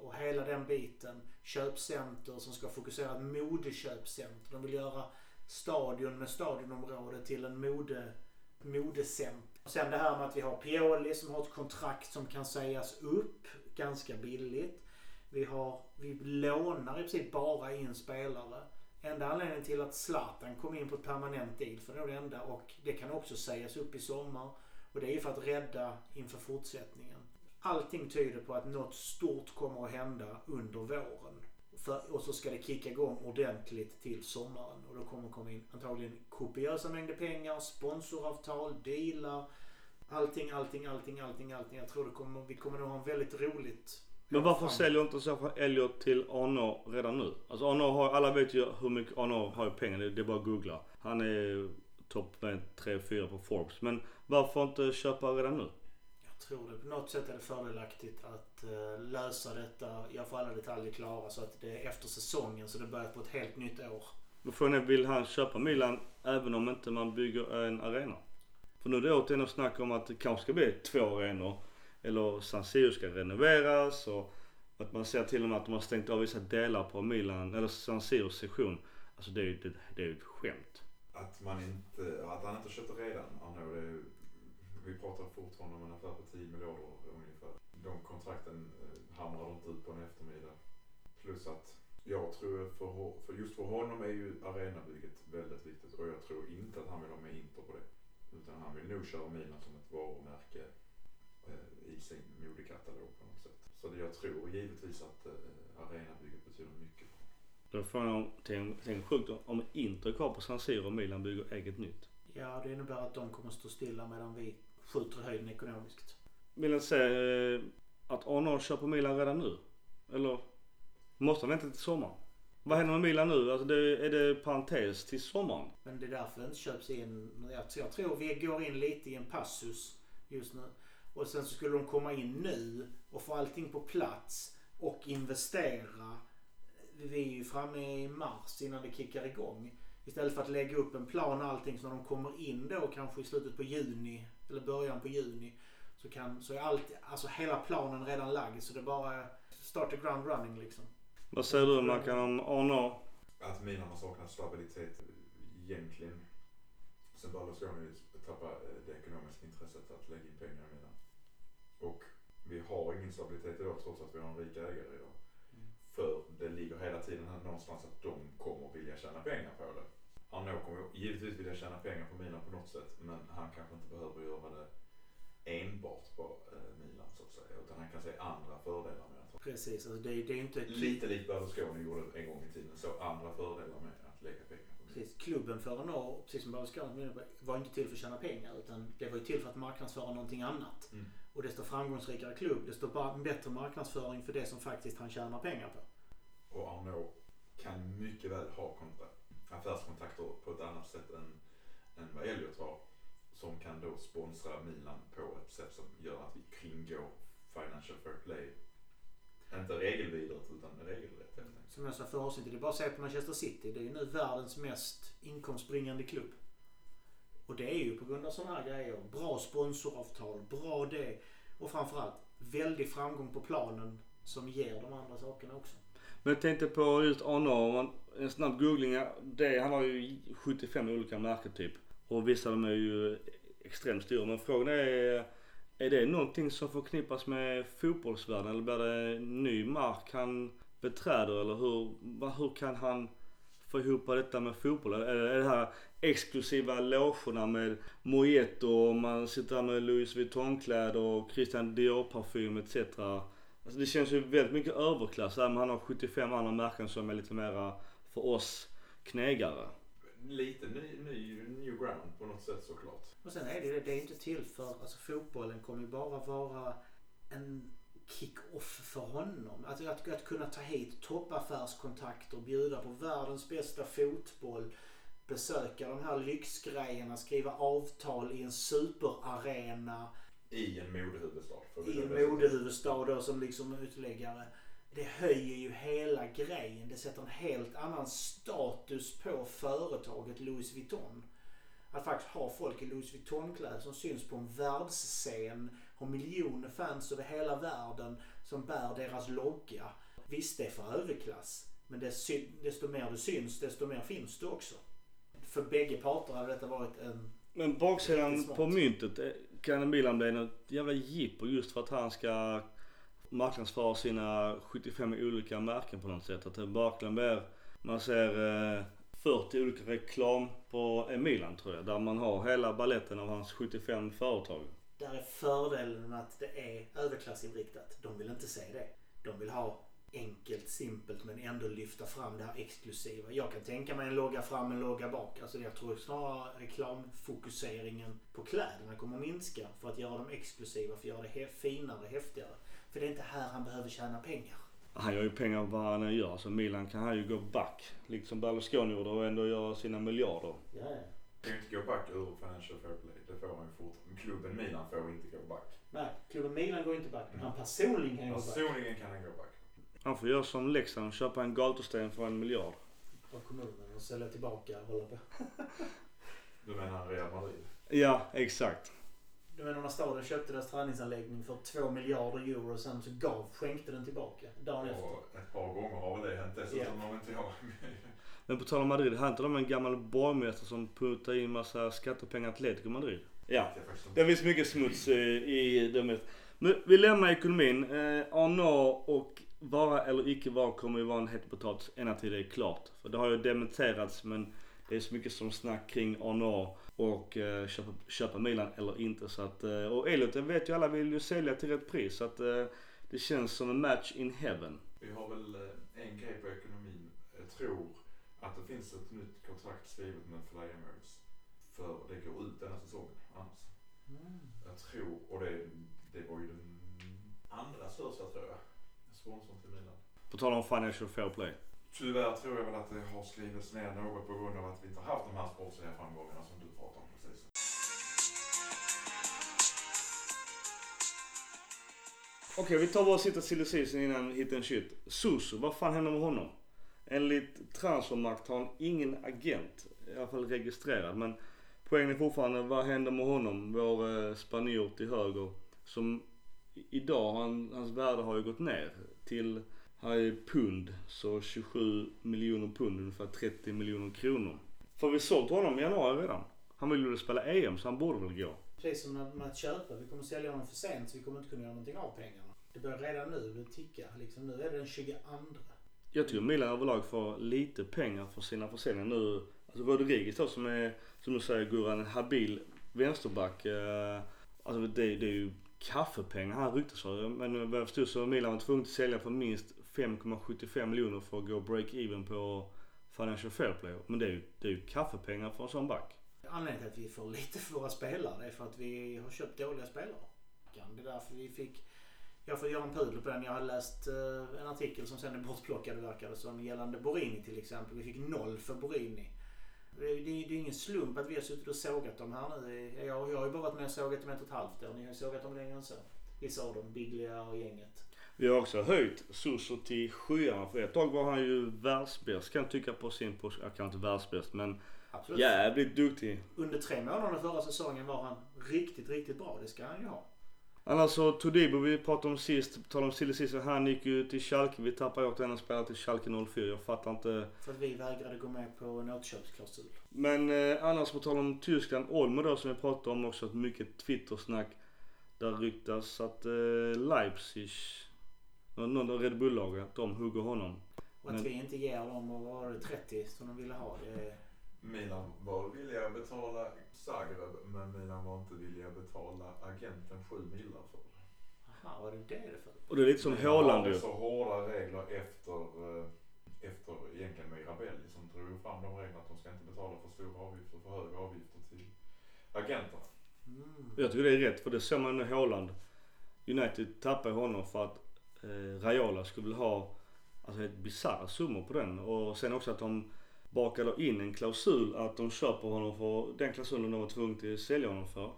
och hela den biten. Köpcenter som ska fokusera på modeköpcenter. De vill göra stadion med stadionområde till en mode modecenter. Sen det här med att vi har Pioli som har ett kontrakt som kan sägas upp ganska billigt. Vi, har, vi lånar i princip bara in spelare. Enda anledningen till att Zlatan kom in på ett permanent deal, för det är det enda, och det kan också sägas upp i sommar. Och det är ju för att rädda inför fortsättningen. Allting tyder på att något stort kommer att hända under våren. För, och så ska det kicka igång ordentligt till sommaren. Och då kommer det komma in antagligen kopiösa mängder pengar, sponsoravtal, dealar. Allting, allting, allting, allting, allting. Jag tror det kommer, vi kommer nog ha en väldigt roligt men varför Fan. säljer inte så fall Elliot till Arnaud redan nu? Alltså Arnaud har, alla vet ju hur mycket Arnaud har i pengar. Det, det är bara att googla. Han är topp 3-4 på Forbes. Men varför inte köpa redan nu? Jag tror det. På något sätt är det fördelaktigt att eh, lösa detta. Jag får alla detaljer klara så att det är efter säsongen så det börjar på ett helt nytt år. Men Frågan är, vill han köpa Milan även om inte man bygger en arena? För nu är det återigen snack om att det kanske ska bli två arenor. Eller San Siro ska renoveras och att man ser till och med att de har stängt av vissa delar på Milan, eller San Siros sektion. Alltså det är ju det, det är ett skämt. Att man inte, att han inte köpte redan, Arnaud, det är vi pratar fortfarande om en affär på 10 miljarder ungefär. De kontrakten eh, hamnar hamrar de inte ut på en eftermiddag. Plus att jag tror för, för just för honom är ju arenabygget väldigt viktigt och jag tror inte att han vill ha med Inter på det. Utan han vill nog köra Milan som ett varumärke i sin modekatalog på något sätt. Så det, jag tror givetvis att eh, arenabygget betyder mycket. Då är frågan om, tänk, tänk sjukt om- om Inter är kvar på San Siro och Milan bygger eget nytt. Ja, det innebär att de kommer stå stilla medan vi skjuter höjden ekonomiskt. Vill jag säga eh, att Arnaud köper Milan redan nu? Eller måste han vänta till sommaren? Vad händer med Milan nu? Alltså det, är det parentes till sommaren? Men det är därför det inte köps in. Jag, jag tror vi går in lite i en passus just nu. Och sen så skulle de komma in nu och få allting på plats och investera. Vi är ju framme i mars innan det kickar igång. Istället för att lägga upp en plan och allting så när de kommer in då kanske i slutet på juni eller början på juni. Så, kan, så är allt, alltså hela planen redan lagd så det är bara start the ground running liksom. Vad säger du Mackan om Arnaud? Att Milan har saknat stabilitet egentligen. Sen Berlusconi tappade eh, det ekonomiska intresset att lägga in pengar i Milan. Och vi har ingen stabilitet idag trots att vi har en rik ägare idag. För det ligger hela tiden här någonstans att de kommer vilja tjäna pengar på det. Arnaud kommer givetvis vilja tjäna pengar på Milan på något sätt men han kanske inte behöver göra det enbart på eh, Milan så att säga. Utan han kan se andra fördelar med att Precis, alltså det, det är inte... Lite likt Berlusconi gjorde en gång i tiden. Så andra fördelar med att lägga pengar. Precis, klubben för en år, precis som Berlusconi var inte till för att tjäna pengar utan det var ju till för att marknadsföra någonting annat. Mm. Och desto framgångsrikare klubb, desto bara bättre marknadsföring för det som faktiskt han tjänar pengar på. Och Arnaud kan mycket väl ha kontrakt, affärskontakter på ett annat sätt än, än vad Elliot har. Som kan då sponsra Milan på ett sätt som gör att vi kringgår Financial Fair Play. Inte regelvidrigt utan regelrätt helt enkelt. Som jag sa förra avsnittet, det är bara att se på Manchester City. Det är ju nu världens mest inkomstbringande klubb. Och det är ju på grund av sådana här grejer. Bra sponsoravtal, bra det. Och framförallt väldig framgång på planen som ger de andra sakerna också. Men jag tänkte på just Arnaud. En snabb googling. Det, han har ju 75 olika märken typ. Och vissa av dem är ju extremt stora. Men frågan är, är det någonting som förknippas med fotbollsvärlden? Eller blir det ny mark han beträder? Eller hur, vad- hur kan han få ihop detta med fotboll? Är det, är det här exklusiva logerna med Mojito och man sitter där med Louis Vuitton-kläder och Christian Dior-parfym etc. Alltså det känns ju väldigt mycket överklass. Även om han har 75 andra märken som är lite mera för oss knegare. Lite ny, ny, new ground på något sätt såklart. Och sen är det det, det är inte till för, alltså fotbollen kommer ju bara vara en kick-off för honom. Att, att, att kunna ta hit toppaffärskontakter, bjuda på världens bästa fotboll, besöka de här lyxgrejerna, skriva avtal i en superarena I en modehuvudstad. i en modehuvudstad då som liksom utläggare. Det höjer ju hela grejen. Det sätter en helt annan status på företaget Louis Vuitton. Att faktiskt ha folk i Louis Vuitton-kläder som syns på en världsscen. Har miljoner fans över hela världen som bär deras logga. Visst, det är för överklass. Men desto mer du syns, desto mer finns du också. För bägge parter hade detta varit en... Men baksidan på myntet eh, kan Milan bli något jävla jippo just för att han ska marknadsföra sina 75 olika märken på något sätt. Att det verkligen blir, man ser eh, 40 olika reklam på Milan tror jag. Där man har hela balletten av hans 75 företag. Där är fördelen att det är överklassinriktat. De vill inte se det. De vill ha enkelt, simpelt men ändå lyfta fram det här exklusiva. Jag kan tänka mig en logga fram, en logga bak. Alltså jag tror snarare reklamfokuseringen på kläderna kommer att minska för att göra dem exklusiva, för att göra det finare, häftigare. För det är inte här han behöver tjäna pengar. Han gör ju pengar vad han än gör. Så Milan kan han ju gå back. Liksom Berlusconi gjorde och ändå göra sina miljarder. Ja, kan ju inte gå back ur Financial Fair Play. Det får han ju fortfarande. Klubben Milan får inte gå back. Nej, klubben Milan går inte back, men han personligen kan gå back. Personligen kan han gå back. Han får göra som Leksand och köpa en gatusten för en miljard. Av kommunen och sälja tillbaka och hålla på. Du menar Real Madrid? Ja, exakt. Du menar när staden köpte deras träningsanläggning för två miljarder euro och sen så gav, skänkte den tillbaka dagen efter. Och ett par gånger har väl det hänt dessutom om inte jag Men på tal om Madrid, har inte de en gammal borgmästare som puttar in massa skattepengar i Atletico Madrid? Ja. Det finns mycket smuts eh, i det. Men vi lämnar ekonomin. Eh, Arnaud och vara eller icke vara kommer ju vara en het potatis ända till det är klart. För det har ju dementerats men det är så mycket som snack kring Arnaud och eh, köpa, köpa Milan eller inte. Så att, eh, och Elliot, det vet ju alla, vill ju sälja till rätt pris. Så att eh, det känns som en match in heaven. Vi har väl eh, en grej på ekonomin. Jag tror att det finns ett nytt kontrakt skrivet med Fly Emirates. För det går ut denna säsongen annars. Mm. Jag tror, och det, det var ju den andra största tror jag. Sponsorn till Milan. På tal om financial fair play. Tyvärr tror jag väl att det har skrivits ner något på grund av att vi inte har haft de här sportsliga framgångarna som du pratar om precis. Okej, vi tar bara och sitter silly innan hit and shit. Susu, vad fan händer med honom? Enligt transfermarkt har han ingen agent. I alla fall registrerad. Men poängen är fortfarande, vad händer med honom? Vår eh, spanjor till höger. Som idag, han, hans värde har ju gått ner till, här är pund. Så 27 miljoner pund, ungefär 30 miljoner kronor. För vi sålt honom i januari redan. Han ville ju spela EM så han borde väl gå. Precis som med att köpa. Vi kommer sälja honom för sent så vi kommer inte kunna göra någonting av pengarna. Det börjar redan nu det ticka. Liksom, nu är det den 22. Jag tycker Milan överlag får lite pengar för sina försäljningar nu. Alltså Rodriguez då som är, som du säger Gurran, en habil vänsterback. Eh, alltså det, det är ju kaffepengar han ryktas för. Men vad jag förstod så var Milan var tvungen att sälja för minst 5,75 miljoner för att gå break-even på Financial Fair Play. Men det är ju, det är ju kaffepengar för en sån back. Anledningen till att vi får lite för våra spelare är för att vi har köpt dåliga spelare. Det är därför vi fick... Jag får göra en pudel på den. Jag har läst eh, en artikel som sen är bortplockad verkar det som gällande Borini till exempel. Vi fick noll för Borini. Det är, det är det är ingen slump att vi har suttit och sågat dem här nu. Jag, jag har ju bara varit med och sågat dem ett och ett halvt år. Ni har ju sågat dem längre än så. Vissa av dem, Biglia och gänget. Vi har också höjt Suso till skyarna. För ett tag var han ju världsbäst kan jag tycka på sin position. Jag kan inte världsbäst men Absolut. jävligt duktig. Under tre månader förra säsongen var han riktigt, riktigt bra. Det ska han ju ha. Annars så Todibo vi pratade om sist, på tal om silly season, han gick ju till Schalke. Vi tappade åt en spelare till Schalke 04. Jag fattar inte. För att vi vägrade gå med på en återköpsklausul. Men eh, annars på tal om Tyskland, Olmo då som vi pratade om också, att mycket Twitter-snack. Där ryktas att eh, Leipzig, någon av Red Bull-laget, att de hugger honom. Och att Men- vi inte ger dem, vad var det, 30 som de ville ha. Det. Milan var villiga att betala Zagreb men Milan var inte villiga att betala agenten 7 millar för det. Aha, vad är det det är för? Och det är lite som Haaland ju. så hårda regler efter, eh, efter egentligen Mirabelli som drog fram de reglerna att de ska inte betala för stora avgifter, för höga avgifter till agenterna. Mm. Jag tycker det är rätt för det ser man nu Haaland. United tappade honom för att eh, Raiola skulle vilja ha alltså ett bisarra summor på den. Och sen också att de bakade in en klausul att de köper honom för den klausulen de var tvungna att sälja honom för.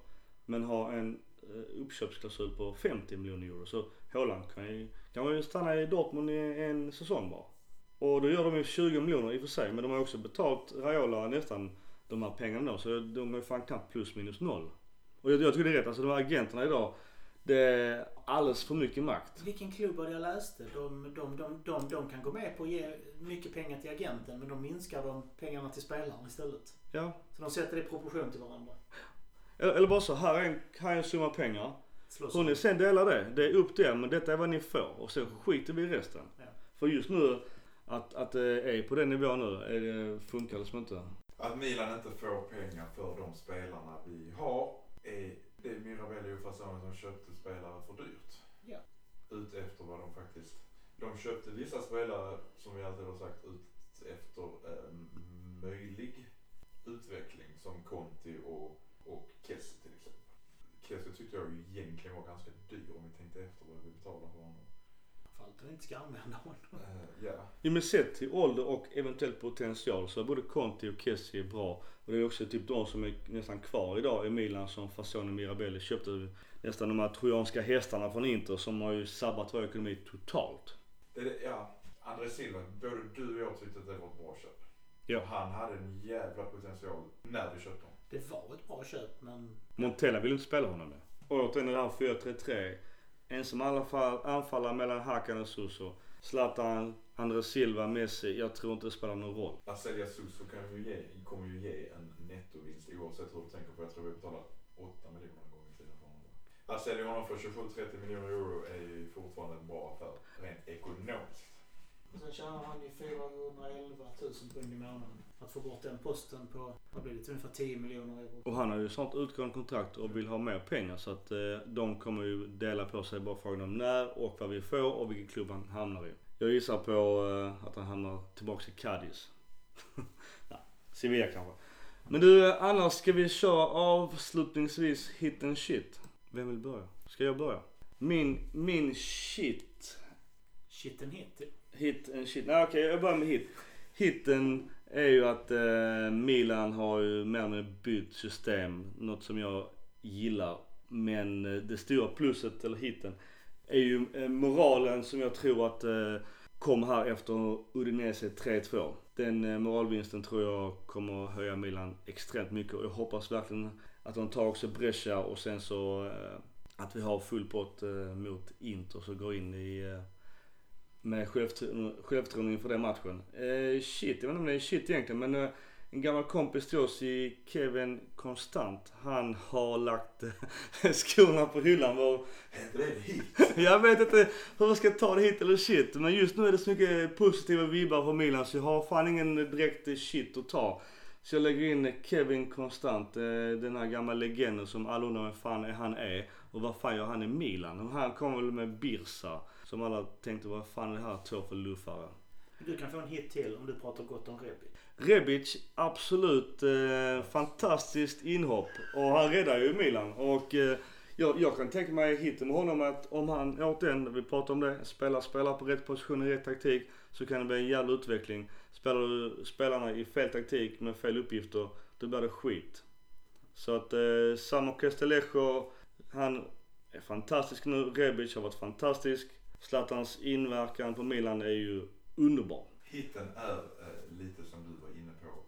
Men har en eh, uppköpsklausul på 50 miljoner euro. Så Haaland kan ju, kan ju stanna i Dortmund i en säsong bara. Och då gör de ju 20 miljoner i och för sig men de har också betalt Raiola nästan de här pengarna då. Så de är fan knappt plus minus noll. Och jag, jag tycker det är rätt. Alltså de här agenterna idag. Det är alldeles för mycket makt. Vilken klubb var det jag läste? De, de, de, de, de kan gå med på att ge mycket pengar till agenten men de minskar de pengarna till spelaren istället. Ja. Så de sätter det i proportion till varandra. Eller, eller bara så, här är en, här är en summa pengar. Slåss Hur ni sen delar det, det är upp till er men detta är vad ni får. Och sen skiter vi i resten. Ja. För just nu, att, att det är på den nivån nu, är det, funkar liksom inte. Att Milan inte får pengar för de spelarna vi har är det Mirabelli och Fasoni som köpte spelare för dyrt. Ja. Ut efter vad de faktiskt de köpte vissa spelare, som vi alltid har sagt, ut efter eh, möjlig utveckling som Conti och, och Kessie till exempel. Kessie tyckte jag egentligen var ganska dyr om vi tänkte efter vad vi betalade för honom. Att vi inte ska använda honom. Eh, ja, Jo men sett till ålder och eventuell potential så är både Conti och Kessie bra. Och det är också typ de som är nästan kvar idag i Milan som Fasoni Mirabelli köpte nästan de här trojanska hästarna från Inter som har ju sabbat vår ekonomi totalt. det, det- ja André Silva, både du och jag tyckte att det var ett bra köp. Ja. Han hade en jävla potential när vi köpte honom. Det var ett bra köp men Montella vill inte spela honom med. Och återigen det här 4-3-3. En som i alla fall anfaller mellan Hakan och Suso. Zlatan, André Silva, Messi. Jag tror inte det spelar någon roll. Att sälja Suso kan ju ge, kommer ju ge en nettovinst oavsett hur du tänker på. Jag tror vi betalar 8 miljoner en gång i tiden för honom. Att sälja honom för 27-30 miljoner euro är ju fortfarande en bra affär rent ekonomiskt. Och sen tjänar han ju 411 000 pund i månaden. Att få bort den posten på, vad blir det, ungefär 10 miljoner euro. Och han har ju snart utgående kontrakt och vill ha mer pengar så att eh, de kommer ju dela på sig bara frågan om när och vad vi får och vilken klubb han hamnar i. Jag gissar på eh, att han hamnar tillbaks i Cadiz. Nej, Sevilla kanske. Men du, annars ska vi köra avslutningsvis hit and shit. Vem vill börja? Ska jag börja? Min, min shit Shit and hit. Hit and shit. Nej okej, jag börjar med hit. Hitten är ju att eh, Milan har ju mer eller mindre bytt system. Något som jag gillar. Men eh, det stora plusset, eller hitten, är ju eh, moralen som jag tror att eh, kom här efter Udinese 3-2. Den eh, moralvinsten tror jag kommer höja Milan extremt mycket och jag hoppas verkligen att de tar också Brescia och sen så eh, att vi har full pott eh, mot Inter så går in i eh, med självtro- självförtroende inför den matchen. Eh, shit, jag vet inte om det är shit egentligen men eh, en gammal kompis till oss i Kevin Konstant, han har lagt eh, skorna på hyllan. Var, jag vet inte hur jag ska ta det hit eller shit men just nu är det så mycket positiva vibbar för Milan så jag har fan ingen direkt shit att ta. Så jag lägger in Kevin Konstant, eh, den här gamla legenden som alla undrar vem fan är han är och vad fan gör han i Milan? Och han kommer väl med Birsa som alla tänkte vad fan är det här två för luffare? Du kan få en hit till om du pratar gott om Rebic. Rebic, absolut eh, fantastiskt inhopp och han räddar ju Milan och eh, jag, jag kan tänka mig hitten med honom att om han återigen, vi pratar om det, spelar, spelar på rätt position i rätt taktik så kan det bli en jävla utveckling. Spelar du spelarna i fel taktik med fel uppgifter, då blir det skit. Så att eh, Samo Castellejo, han är fantastisk nu. Rebic har varit fantastisk. Zlatans inverkan på Milan är ju underbar. Hitten är eh, lite som du var inne på.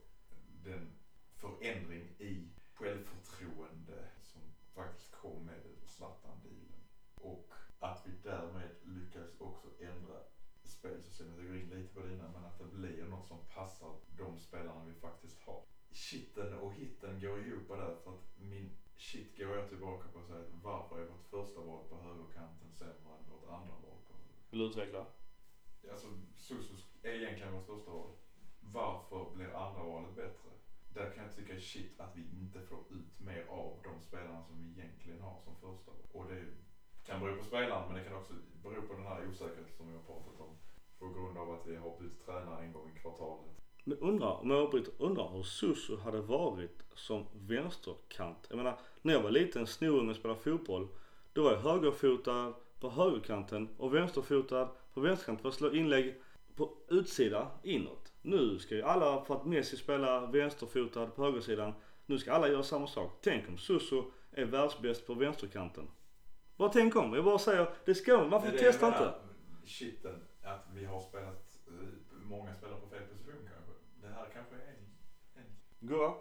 Den förändring i självförtroende som faktiskt kom med Zlatan-dealen. Och att vi därmed lyckas också ändra spelsystemet. Jag går in lite på det innan men att det blir något som passar de spelarna vi faktiskt har. Shitten och hitten går ihop där för att min shit går jag tillbaka på och säger att varför är vårt första val på högerkanten sämre än vårt andra val på högerkanten? Vill du utveckla? Alltså Susus är egentligen vårt första val. Varför blir andra valet bättre? Där kan jag tycka shit att vi inte får ut mer av de spelarna som vi egentligen har som första val. Och det kan bero på spelaren men det kan också bero på den här osäkerheten som vi har pratat om. På grund av att vi har bytt tränare en gång i kvartalet. Men undrar, om jag avbryter, undrar hur Susu hade varit som vänsterkant. Jag menar, när jag var liten, snorunge och spelade fotboll. Då var jag högerfotad på högerkanten och vänsterfotad på vänsterkanten för att slå inlägg på utsida inåt. Nu ska ju alla, för att Messi spelar vänsterfotad på högersidan, nu ska alla göra samma sak. Tänk om Susu är världsbäst på vänsterkanten. Bara tänk om. Jag bara säger, det ska man. Varför testa inte? Shitten, att vi har spelat, eh, många spelar på fel position kanske. Det här kanske är en, en Gurra?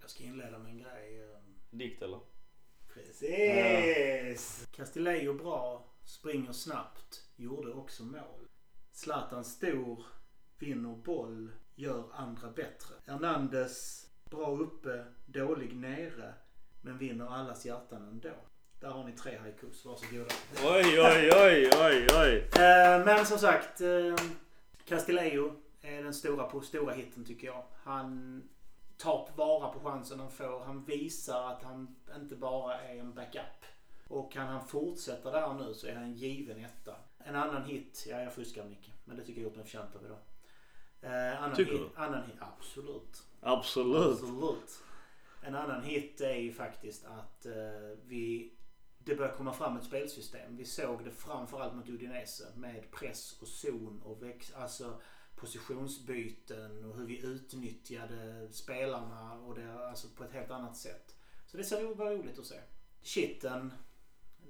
Jag ska inleda med en grej. eh, Dikt eller? Precis! Castillejo bra, springer snabbt, gjorde också mål. Zlatan stor, vinner boll, gör andra bättre. Hernandez bra uppe, dålig nere, men vinner allas hjärtan ändå. Där har ni tre haikus, varsågoda. Oj, oj, oj, oj, oj. Eh, men som sagt, eh, Castillejo är den stora, stora hitten tycker jag. Han tar vara på chansen han får. Han visar att han inte bara är en backup. Och kan han fortsätta där nu så är han en given etta. En annan hit, ja jag fuskar mycket. Men det tycker jag gjort mig förtjänt av idag. Eh, annan Tycker hit, du? Annan hit, absolut. Absolut. Absolut. En annan hit är ju faktiskt att eh, vi, det börjar komma fram ett spelsystem. Vi såg det framförallt mot Udinese med press och zon och väx, alltså positionsbyten och hur vi utnyttjade spelarna och det, alltså på ett helt annat sätt. Så det ser var roligt att se. Shitten,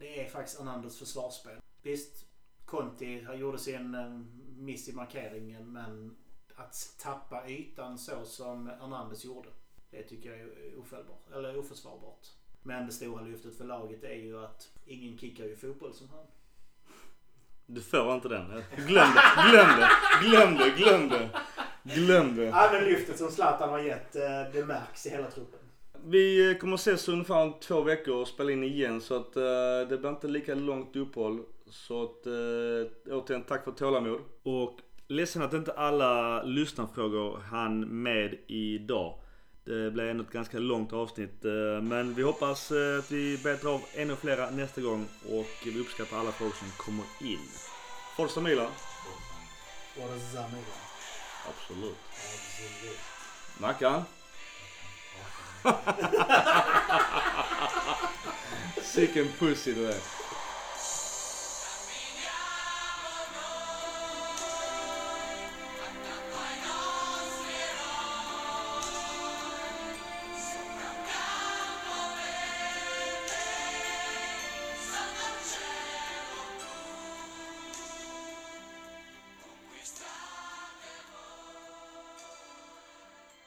det är faktiskt Hernandez försvarsspel. Visst, Conti gjorde sin eh, miss i markeringen men att tappa ytan så som Hernandez gjorde. Det tycker jag är ofällbart, eller oförsvarbart. Men det stora lyftet för laget är ju att ingen kickar ju fotboll som han. Du får inte den. Glöm det, glöm det, glöm det, glöm det. Glöm det. Men lyftet som Zlatan har gett, eh, det märks i hela truppen. Vi kommer ses ungefär om två veckor och spela in igen så att eh, det blir inte lika långt uppehåll. Så att uh, återigen tack för tålamod. Och ledsen att inte alla lyssnarfrågor hann med idag. Det blev ändå ett ganska långt avsnitt eh, men vi hoppas att vi betar av ännu flera nästa gång och vi uppskattar alla frågor som kommer in. Forza Milan. What a Zamira. Absolut. Absolut. Mackan. Sicken pussy du är.